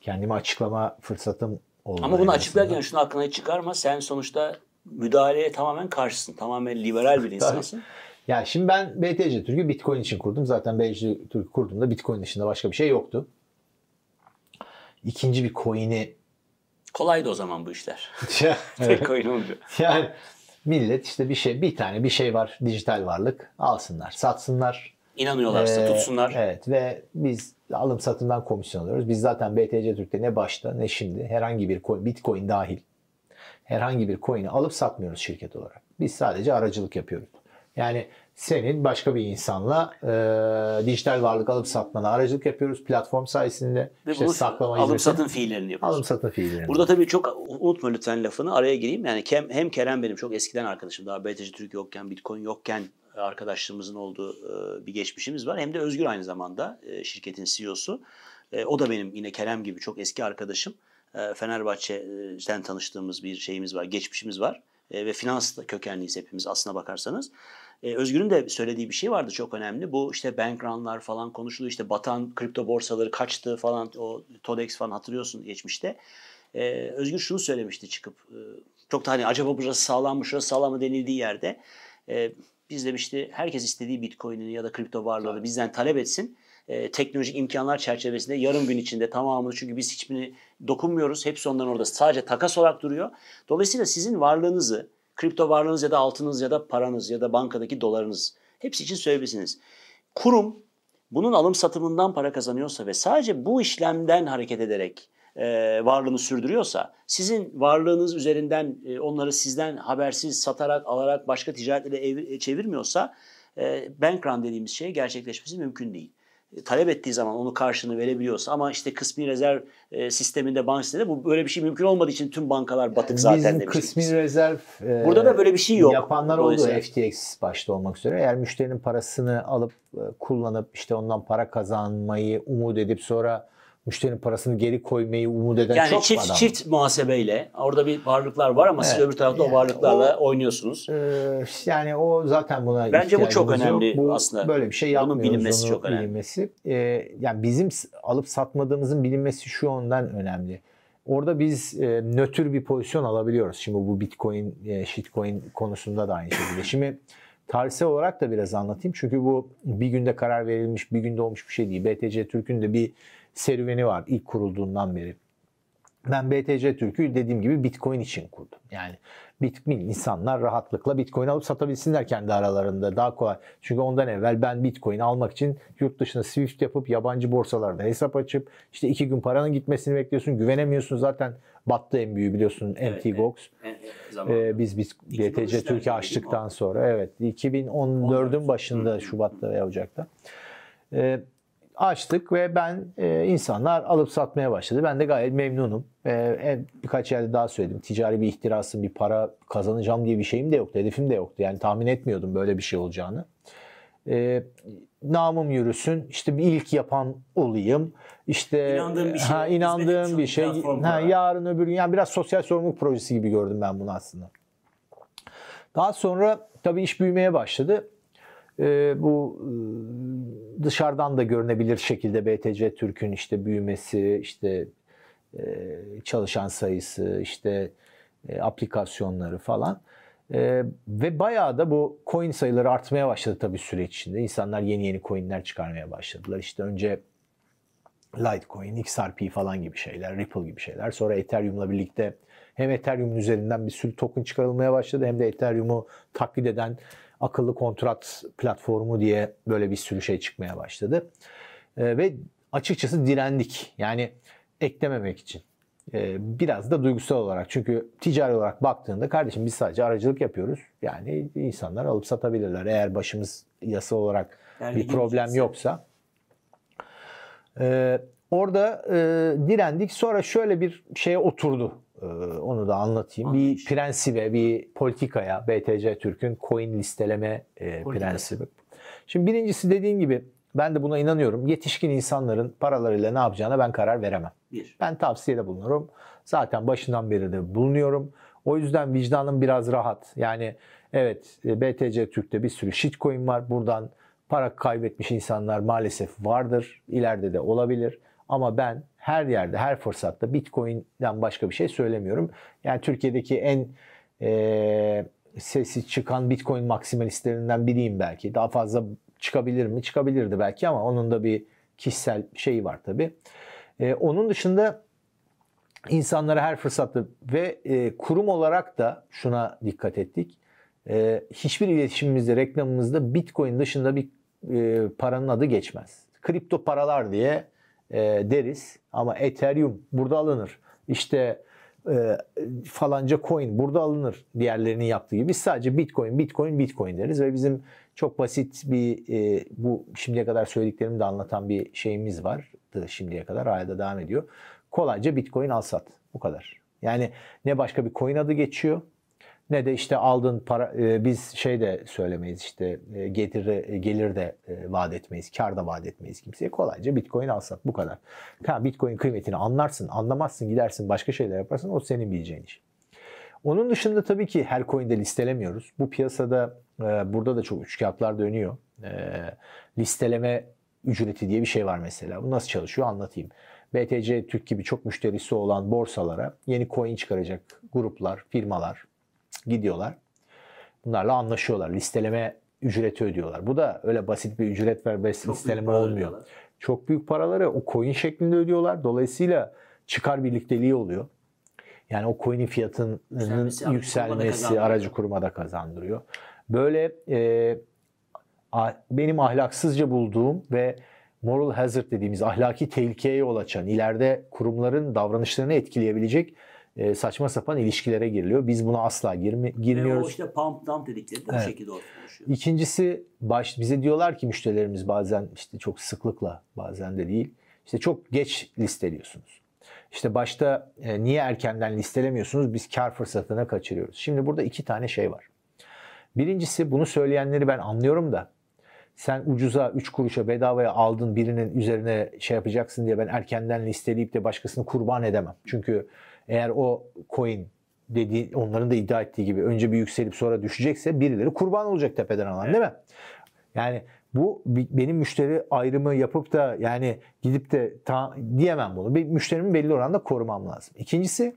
kendimi açıklama fırsatım oldu. Ama bunu açıklarken şunu aklına çıkarma. Sen sonuçta müdahaleye tamamen karşısın. Tamamen liberal bir [LAUGHS] insansın. Ya şimdi ben BTC Türk'ü Bitcoin için kurdum. Zaten BTC Türk kurduğumda Bitcoin dışında başka bir şey yoktu. İkinci bir coin'i Kolaydı o zaman bu işler. [LAUGHS] [LAUGHS] Tek coin olunca. Yani millet işte bir şey bir tane bir şey var dijital varlık alsınlar satsınlar. İnanıyorlarsa ee, tutsunlar. Evet ve biz alım satımdan komisyon alıyoruz. Biz zaten BTC Türk'te ne başta ne şimdi herhangi bir coin, Bitcoin dahil herhangi bir coin'i alıp satmıyoruz şirket olarak. Biz sadece aracılık yapıyoruz. Yani senin başka bir insanla e, dijital varlık alıp satmana aracılık yapıyoruz platform sayesinde. Ve işte saklama alım hizmeti- satın fiillerini yapıyoruz. Alım satın fiillerini. Burada tabii çok unutma lütfen lafını araya gireyim. Yani Kem, hem Kerem benim çok eskiden arkadaşım. Daha BTC Türk yokken, Bitcoin yokken arkadaşlığımızın olduğu e, bir geçmişimiz var. Hem de Özgür aynı zamanda e, şirketin CEO'su. E, O da benim yine Kerem gibi çok eski arkadaşım. Fenerbahçe'den tanıştığımız bir şeyimiz var, geçmişimiz var. E, Ve finans kökenliyiz hepimiz aslına bakarsanız. E, Özgür'ün de söylediği bir şey vardı çok önemli. Bu işte bank run'lar falan konuşuluyor. İşte batan kripto borsaları kaçtı falan. O Todex falan hatırlıyorsun geçmişte. Ee, Özgür şunu söylemişti çıkıp e, çok da hani acaba burası sağlam mı şurası sağlam mı denildiği yerde e, biz demişti herkes istediği bitcoin'ini ya da kripto varlığını bizden talep etsin. E, teknolojik imkanlar çerçevesinde yarım gün içinde tamamını çünkü biz hiçbirini dokunmuyoruz. Hepsi ondan orada sadece takas olarak duruyor. Dolayısıyla sizin varlığınızı kripto varlığınız ya da altınız ya da paranız ya da bankadaki dolarınız hepsi için söyleyebilirsiniz. Kurum bunun alım satımından para kazanıyorsa ve sadece bu işlemden hareket ederek e, varlığını sürdürüyorsa, sizin varlığınız üzerinden e, onları sizden habersiz satarak, alarak başka ticaretlere ev- çevirmiyorsa e, bank run dediğimiz şey gerçekleşmesi mümkün değil. Talep ettiği zaman onu karşılığını verebiliyorsa ama işte kısmi rezerv e, sisteminde bank sisteminde bu böyle bir şey mümkün olmadığı için tüm bankalar batık zaten Bizim demiştik. kısmi rezerv e, Burada da böyle bir şey yok. Yapanlar oldu FTX başta olmak üzere. Eğer müşterinin parasını alıp e, kullanıp işte ondan para kazanmayı umut edip sonra müşterinin parasını geri koymayı umut eden Yani çok çift adam. çift muhasebeyle orada bir varlıklar var ama siz Evet. öbür tarafta o Yani varlıklarla o- oynuyorsunuz. Ee, yani o zaten buna Bence bu çok önemli yok. Bu, aslında. Böyle bir şey Bunun yapmıyoruz. bilinmesi onu çok önemli. bilinmesi. Ee, yani bizim alıp satmadığımızın bilinmesi şu ondan önemli. Orada biz e, nötr bir pozisyon alabiliyoruz. Şimdi bu Bitcoin, e, shitcoin konusunda da aynı şekilde. Şimdi tarihsel olarak da biraz anlatayım. Çünkü bu bir günde karar verilmiş, bir günde olmuş bir şey değil. BTC Türk'ün de bir serüveni var ilk kurulduğundan beri. Ben BTC Türk'ü dediğim gibi Bitcoin için kurdum. Yani Bitcoin insanlar rahatlıkla Bitcoin alıp satabilsinler kendi aralarında daha kolay. Çünkü ondan evvel ben Bitcoin almak için yurt dışına Swift yapıp yabancı borsalarda hesap açıp işte iki gün paranın gitmesini bekliyorsun. Güvenemiyorsun zaten battı en büyüğü biliyorsun Evet, MTGOX. E, e, zaman. Ee, biz biz 2013'lerde BTC Türkiye açtıktan sonra evet 2014'ün başında Şubat'ta veya Ocak'ta Ee, açtık ve ben e, insanlar alıp satmaya başladı. Ben de gayet memnunum. En- birkaç yerde daha söyledim. Ticari bir ihtirasım, bir para kazanacağım diye bir şeyim de yoktu. Hedefim de yoktu. Yani tahmin etmiyordum böyle bir şey olacağını. Ee, namım yürüsün. İşte bir ilk yapan olayım. İşte İnandığım bir şey, ha, inandığım bir şey. Ha, yarın öbür gün yani biraz sosyal sorumluluk projesi gibi gördüm ben bunu aslında. Daha sonra tabii iş büyümeye başladı. Ee, bu e, dışarıdan da görünebilir şekilde BTC Türk'ün işte büyümesi, işte e, çalışan sayısı, işte e, aplikasyonları falan. E, ve bayağı da bu coin sayıları artmaya başladı tabii süreç içinde. İnsanlar yeni yeni coinler çıkarmaya başladılar. İşte önce Litecoin, XRP falan gibi şeyler, Ripple gibi şeyler. Sonra Ethereum'la birlikte hem Ethereum'un üzerinden bir sürü token çıkarılmaya başladı hem de Ethereum'u taklit eden akıllı kontrat platformu diye böyle bir sürü şey çıkmaya başladı. Ee, ve açıkçası direndik. Yani eklememek için. Ee, biraz da duygusal olarak. Çünkü ticari olarak baktığında kardeşim biz sadece aracılık yapıyoruz. Yani insanlar alıp satabilirler. Eğer başımız yasa olarak Yani bir problem yoksa. Ee, orada e, direndik. Sonra şöyle bir şeye oturdu. Ee, onu da anlatayım. Bir prensibe, bir politikaya BTC Türk'ün coin listeleme e, prensibi. Şimdi birincisi dediğin gibi ben de buna inanıyorum. Yetişkin insanların paralarıyla ne yapacağına ben karar veremem. Bir. Ben tavsiyede bulunurum. Zaten başından beri de bulunuyorum. O yüzden vicdanım biraz rahat. Yani evet e, BTC Türk'te bir sürü shitcoin var. Buradan para kaybetmiş insanlar maalesef vardır. İleride de olabilir. Ama ben her yerde, her fırsatta Bitcoin'den başka bir şey söylemiyorum. Yani Türkiye'deki en e, sesi çıkan Bitcoin maksimalistlerinden biriyim belki. Daha fazla çıkabilir mi? Çıkabilirdi belki ama onun da bir kişisel şeyi var tabii. E, onun dışında insanlara her fırsatta ve e, kurum olarak da şuna dikkat ettik. E, hiçbir iletişimimizde, reklamımızda Bitcoin dışında bir e, paranın adı geçmez. Kripto paralar diye e, deriz ama Ethereum burada alınır. İşte e, falanca coin burada alınır diğerlerinin yaptığı gibi. Biz sadece Bitcoin, Bitcoin, Bitcoin deriz ve bizim çok basit bir e, bu şimdiye kadar söylediklerimi de anlatan bir şeyimiz var şimdiye kadar hala da devam ediyor. Kolayca Bitcoin al sat. Bu kadar. Yani ne başka bir coin adı geçiyor ne de işte aldığın para e, biz şey de söylemeyiz işte e, gelir e, gelir de e, vaat etmeyiz, kar da vaat etmeyiz kimseye. Kolayca Bitcoin alsak bu kadar. Ha, Bitcoin kıymetini anlarsın, anlamazsın, gidersin başka şeyler yaparsın o senin bileceğin iş. Onun dışında tabii ki her coin'de listelemiyoruz. Bu piyasada e, burada da çok üçkağıtlar dönüyor. E, listeleme ücreti diye bir şey var mesela. Bu nasıl çalışıyor anlatayım. BTC Türk gibi çok müşterisi olan borsalara yeni coin çıkaracak gruplar, firmalar gidiyorlar. Bunlarla anlaşıyorlar. Listeleme ücreti ödüyorlar. Bu da öyle basit bir ücret ver basit listeleme olmuyor. Ödüyorlar. Çok büyük paraları o coin şeklinde ödüyorlar. Dolayısıyla çıkar birlikteliği oluyor. Yani o coin'in fiyatının yükselmesi, yükselmesi aracı kurumada kazandırıyor. Böyle e, benim ahlaksızca bulduğum ve moral hazard dediğimiz ahlaki tehlikeye yol açan, ileride kurumların davranışlarını etkileyebilecek e, saçma sapan ilişkilere giriliyor. Biz buna asla girmi, girmiyoruz. Ve o işte pump dump dedikleri de evet. bu şekilde oluşuyor. İkincisi baş, bize diyorlar ki müşterilerimiz bazen işte çok sıklıkla bazen de değil. İşte çok geç listeliyorsunuz. İşte başta e, niye erkenden listelemiyorsunuz? Biz kar fırsatına kaçırıyoruz. Şimdi burada iki tane şey var. Birincisi bunu söyleyenleri ben anlıyorum da sen ucuza 3 kuruşa bedavaya aldın birinin üzerine şey yapacaksın diye ben erkenden listeleyip de başkasını kurban edemem. Çünkü eğer o coin dedi onların da iddia ettiği gibi önce bir yükselip sonra düşecekse birileri kurban olacak tepeden alan evet. değil mi? Yani bu benim müşteri ayrımı yapıp da yani gidip de ta, diyemem bunu. Bir müşterimi belli oranda korumam lazım. İkincisi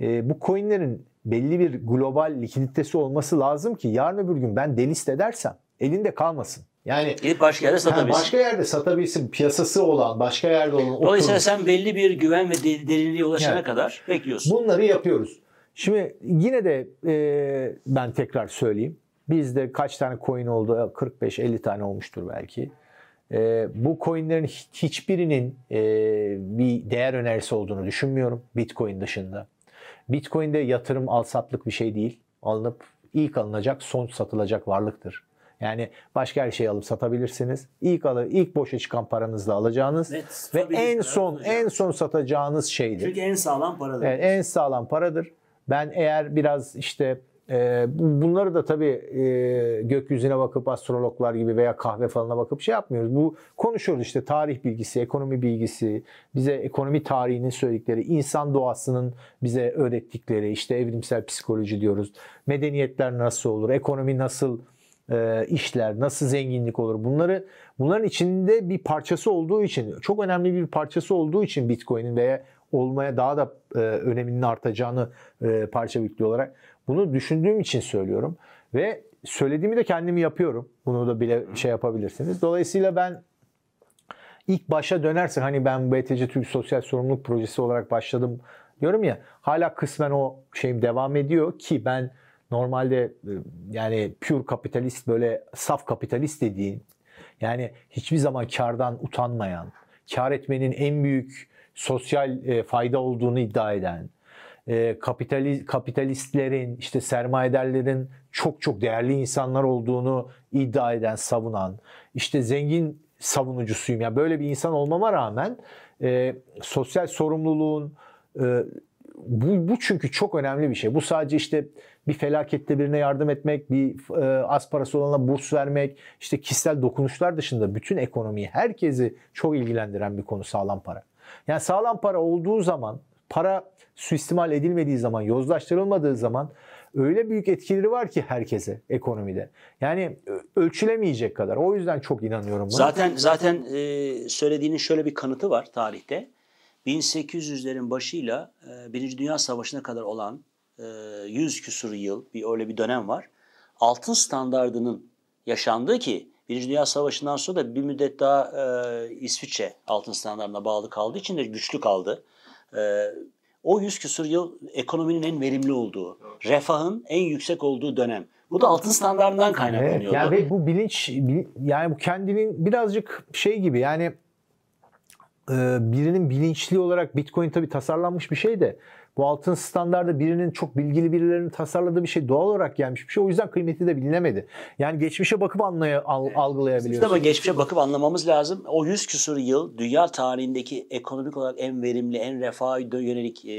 e, bu coinlerin belli bir global likiditesi olması lazım ki yarın öbür gün ben delist edersem elinde kalmasın. Yani gidip başka yerde satabilsin. başka yerde satabilsin. Piyasası olan, başka yerde olan. Dolayısıyla oturur. sen belli bir güven ve derinliğe ulaşana yani, kadar bekliyorsun. Bunları yapıyoruz. Şimdi yine de e, ben tekrar söyleyeyim. Bizde kaç tane coin oldu? 45-50 tane olmuştur belki. E, bu coinlerin hiçbirinin e, bir değer önerisi olduğunu düşünmüyorum. Bitcoin dışında. Bitcoin'de yatırım alsatlık bir şey değil. Alınıp ilk alınacak, son satılacak varlıktır. Yani başka her şeyi alıp satabilirsiniz. İlk alır, ilk boşa çıkan paranızla alacağınız evet, ve en son alacağız. en son satacağınız şeydir. Çünkü en sağlam paradır. Evet, en sağlam paradır. Ben eğer biraz işte e, bunları da tabii e, gökyüzüne bakıp astrologlar gibi veya kahve falına bakıp şey yapmıyoruz. Bu konuşuyoruz işte tarih bilgisi, ekonomi bilgisi, bize ekonomi tarihinin söyledikleri, insan doğasının bize öğrettikleri, işte evrimsel psikoloji diyoruz. Medeniyetler nasıl olur, ekonomi nasıl e, işler, nasıl zenginlik olur bunları bunların içinde bir parçası olduğu için çok önemli bir parçası olduğu için Bitcoin'in veya olmaya daha da e, öneminin artacağını e, parça yüklü olarak bunu düşündüğüm için söylüyorum ve söylediğimi de kendimi yapıyorum. Bunu da bile şey yapabilirsiniz. Dolayısıyla ben ilk başa dönersek hani ben BTC Türk Sosyal Sorumluluk Projesi olarak başladım diyorum ya hala kısmen o şeyim devam ediyor ki ben normalde e, yani pure kapitalist böyle saf kapitalist dediğin yani hiçbir zaman kardan utanmayan, kar etmenin en büyük sosyal e, fayda olduğunu iddia eden, e, kapitali, kapitalistlerin, işte sermayedarların çok çok değerli insanlar olduğunu iddia eden, savunan, işte zengin savunucusuyum. Yani böyle bir insan olmama rağmen e, sosyal sorumluluğun e, bu, bu çünkü çok önemli bir şey. Bu sadece işte bir felakette birine yardım etmek, bir e, az parası olana burs vermek, işte kişisel dokunuşlar dışında bütün ekonomiyi, herkesi çok ilgilendiren bir konu sağlam para. Yani sağlam para olduğu zaman, para suistimal edilmediği zaman, yozlaştırılmadığı zaman öyle büyük etkileri var ki herkese ekonomide. Yani ölçülemeyecek kadar. O yüzden çok inanıyorum buna. Zaten zaten e, söylediğinin şöyle bir kanıtı var tarihte. 1800'lerin başıyla e, Birinci Dünya Savaşı'na kadar olan 100 e, küsur yıl bir öyle bir dönem var. Altın standardının yaşandığı ki Birinci Dünya Savaşı'ndan sonra da bir müddet daha e, İsviçre altın standartına bağlı kaldığı için de güçlü kaldı. E, o 100 küsur yıl ekonominin en verimli olduğu, refahın en yüksek olduğu dönem. Bu da altın standartından kaynaklanıyor. Evet, yani ve bu bilinç yani bu kendinin birazcık şey gibi yani birinin bilinçli olarak Bitcoin tabii tasarlanmış bir şey de bu altın standardı birinin çok bilgili birilerinin tasarladığı bir şey doğal olarak gelmiş bir şey. O yüzden kıymeti de bilinemedi. Yani geçmişe bakıp anlaya, al, algılayabiliyorsun. Ama geçmişe bakıp anlamamız lazım. O 100 küsur yıl dünya tarihindeki ekonomik olarak en verimli, en refaha yönelik e,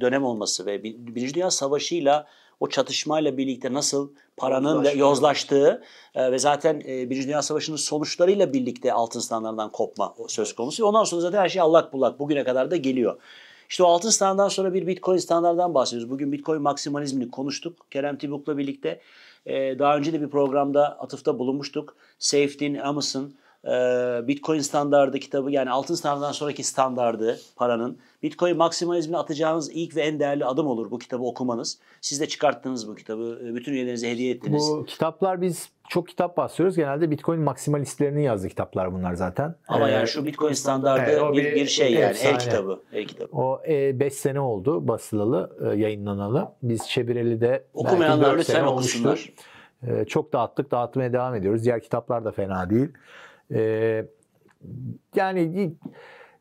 dönem olması ve Birinci Dünya Savaşı'yla o çatışmayla birlikte nasıl paranın ve yozlaştığı e, ve zaten e, Birinci Dünya Savaşı'nın sonuçlarıyla birlikte altın standartından kopma söz konusu. Ondan sonra zaten her şey allak bullak bugüne kadar da geliyor. İşte o altın standartdan sonra bir Bitcoin standartdan bahsediyoruz. Bugün Bitcoin maksimalizmini konuştuk Kerem Tibuk'la birlikte. Ee, daha önce de bir programda atıfta bulunmuştuk. Safety'nin, Amos'un Bitcoin standardı kitabı yani altın standartdan sonraki standardı paranın Bitcoin maksimalizmine atacağınız ilk ve en değerli adım olur bu kitabı okumanız. Siz de çıkarttınız bu kitabı. E, bütün üyelerinize hediye ettiniz. Bu kitaplar biz çok kitap basıyoruz. Genelde Bitcoin maksimalistlerinin yazdığı kitaplar bunlar zaten. Ama ee, yani şu Bitcoin standardı evet, bir, bir şey yani efsane. el kitabı. El kitabı. O 5 e, sene oldu basılalı, e, yayınlanalı. Biz Çevireli'de Okumayanlar lütfen okusunlar. E, çok dağıttık, dağıtmaya devam ediyoruz. Diğer kitaplar da fena değil. E, yani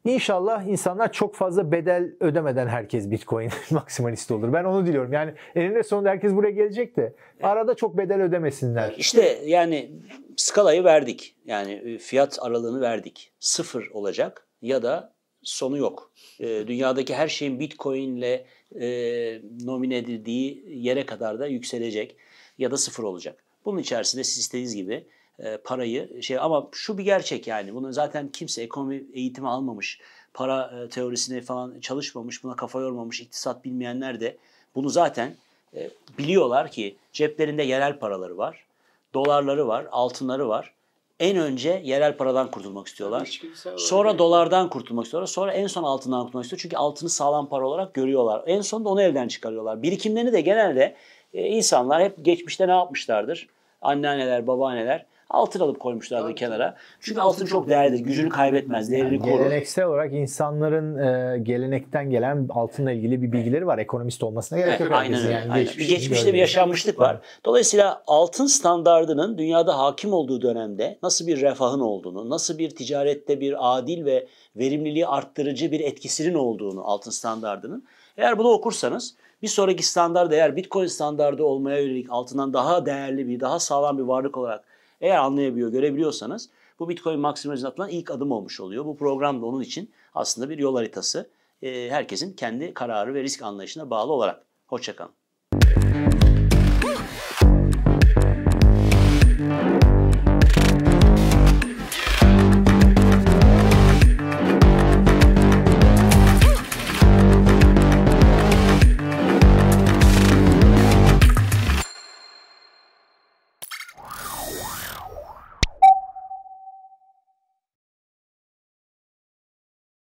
İnşallah insanlar çok fazla bedel ödemeden herkes Bitcoin [LAUGHS] maksimalist olur. Ben onu diliyorum. Yani eninde sonunda herkes buraya gelecek de arada çok bedel ödemesinler. İşte yani skalayı verdik. Yani e, fiyat aralığını verdik. Sıfır olacak ya da sonu yok. E, dünyadaki her şeyin Bitcoin ile e, nomine edildiği yere kadar da yükselecek ya da sıfır olacak. Bunun içerisinde siz istediğiniz gibi e, parayı şey ama şu bir gerçek yani bunu zaten kimse ekonomi eğitimi almamış, para e, teorisine falan çalışmamış, buna kafa yormamış, iktisat bilmeyenler de bunu zaten e, biliyorlar ki ceplerinde yerel paraları var, dolarları var, altınları var. En önce yerel paradan kurtulmak istiyorlar. Sonra dolardan kurtulmak istiyorlar. Sonra en son altından kurtulmak istiyorlar. Çünkü altını sağlam para olarak görüyorlar. En sonunda onu elden çıkarıyorlar. Birikimlerini de genelde insanlar hep geçmişte ne yapmışlardır? Anneanneler, babaanneler altın alıp koymuşlardı Tabii. kenara. Çünkü altın çok değerlidir. Gücünü kaybetmez, değerini yani korur. Geleneksel olarak insanların e, gelenekten gelen altınla ilgili bir bilgileri var. Ekonomist olmasına gerek yok. Aynen öyle. Yani aynen. Geçmiş, geçmişte bir yaşanmışlık var. Dolayısıyla altın standardının dünyada hakim olduğu dönemde nasıl bir refahın olduğunu, nasıl bir ticarette bir adil ve verimliliği arttırıcı bir etkisinin olduğunu altın standardının eğer bunu okursanız bir sonraki standart eğer Bitcoin standardı olmaya yönelik altından daha değerli bir, daha sağlam bir varlık olarak eğer anlayabiliyor, görebiliyorsanız bu Bitcoin maksimalizm atılan ilk adım olmuş oluyor. Bu program da onun için aslında bir yol haritası. Herkesin kendi kararı ve risk anlayışına bağlı olarak. Hoşçakalın.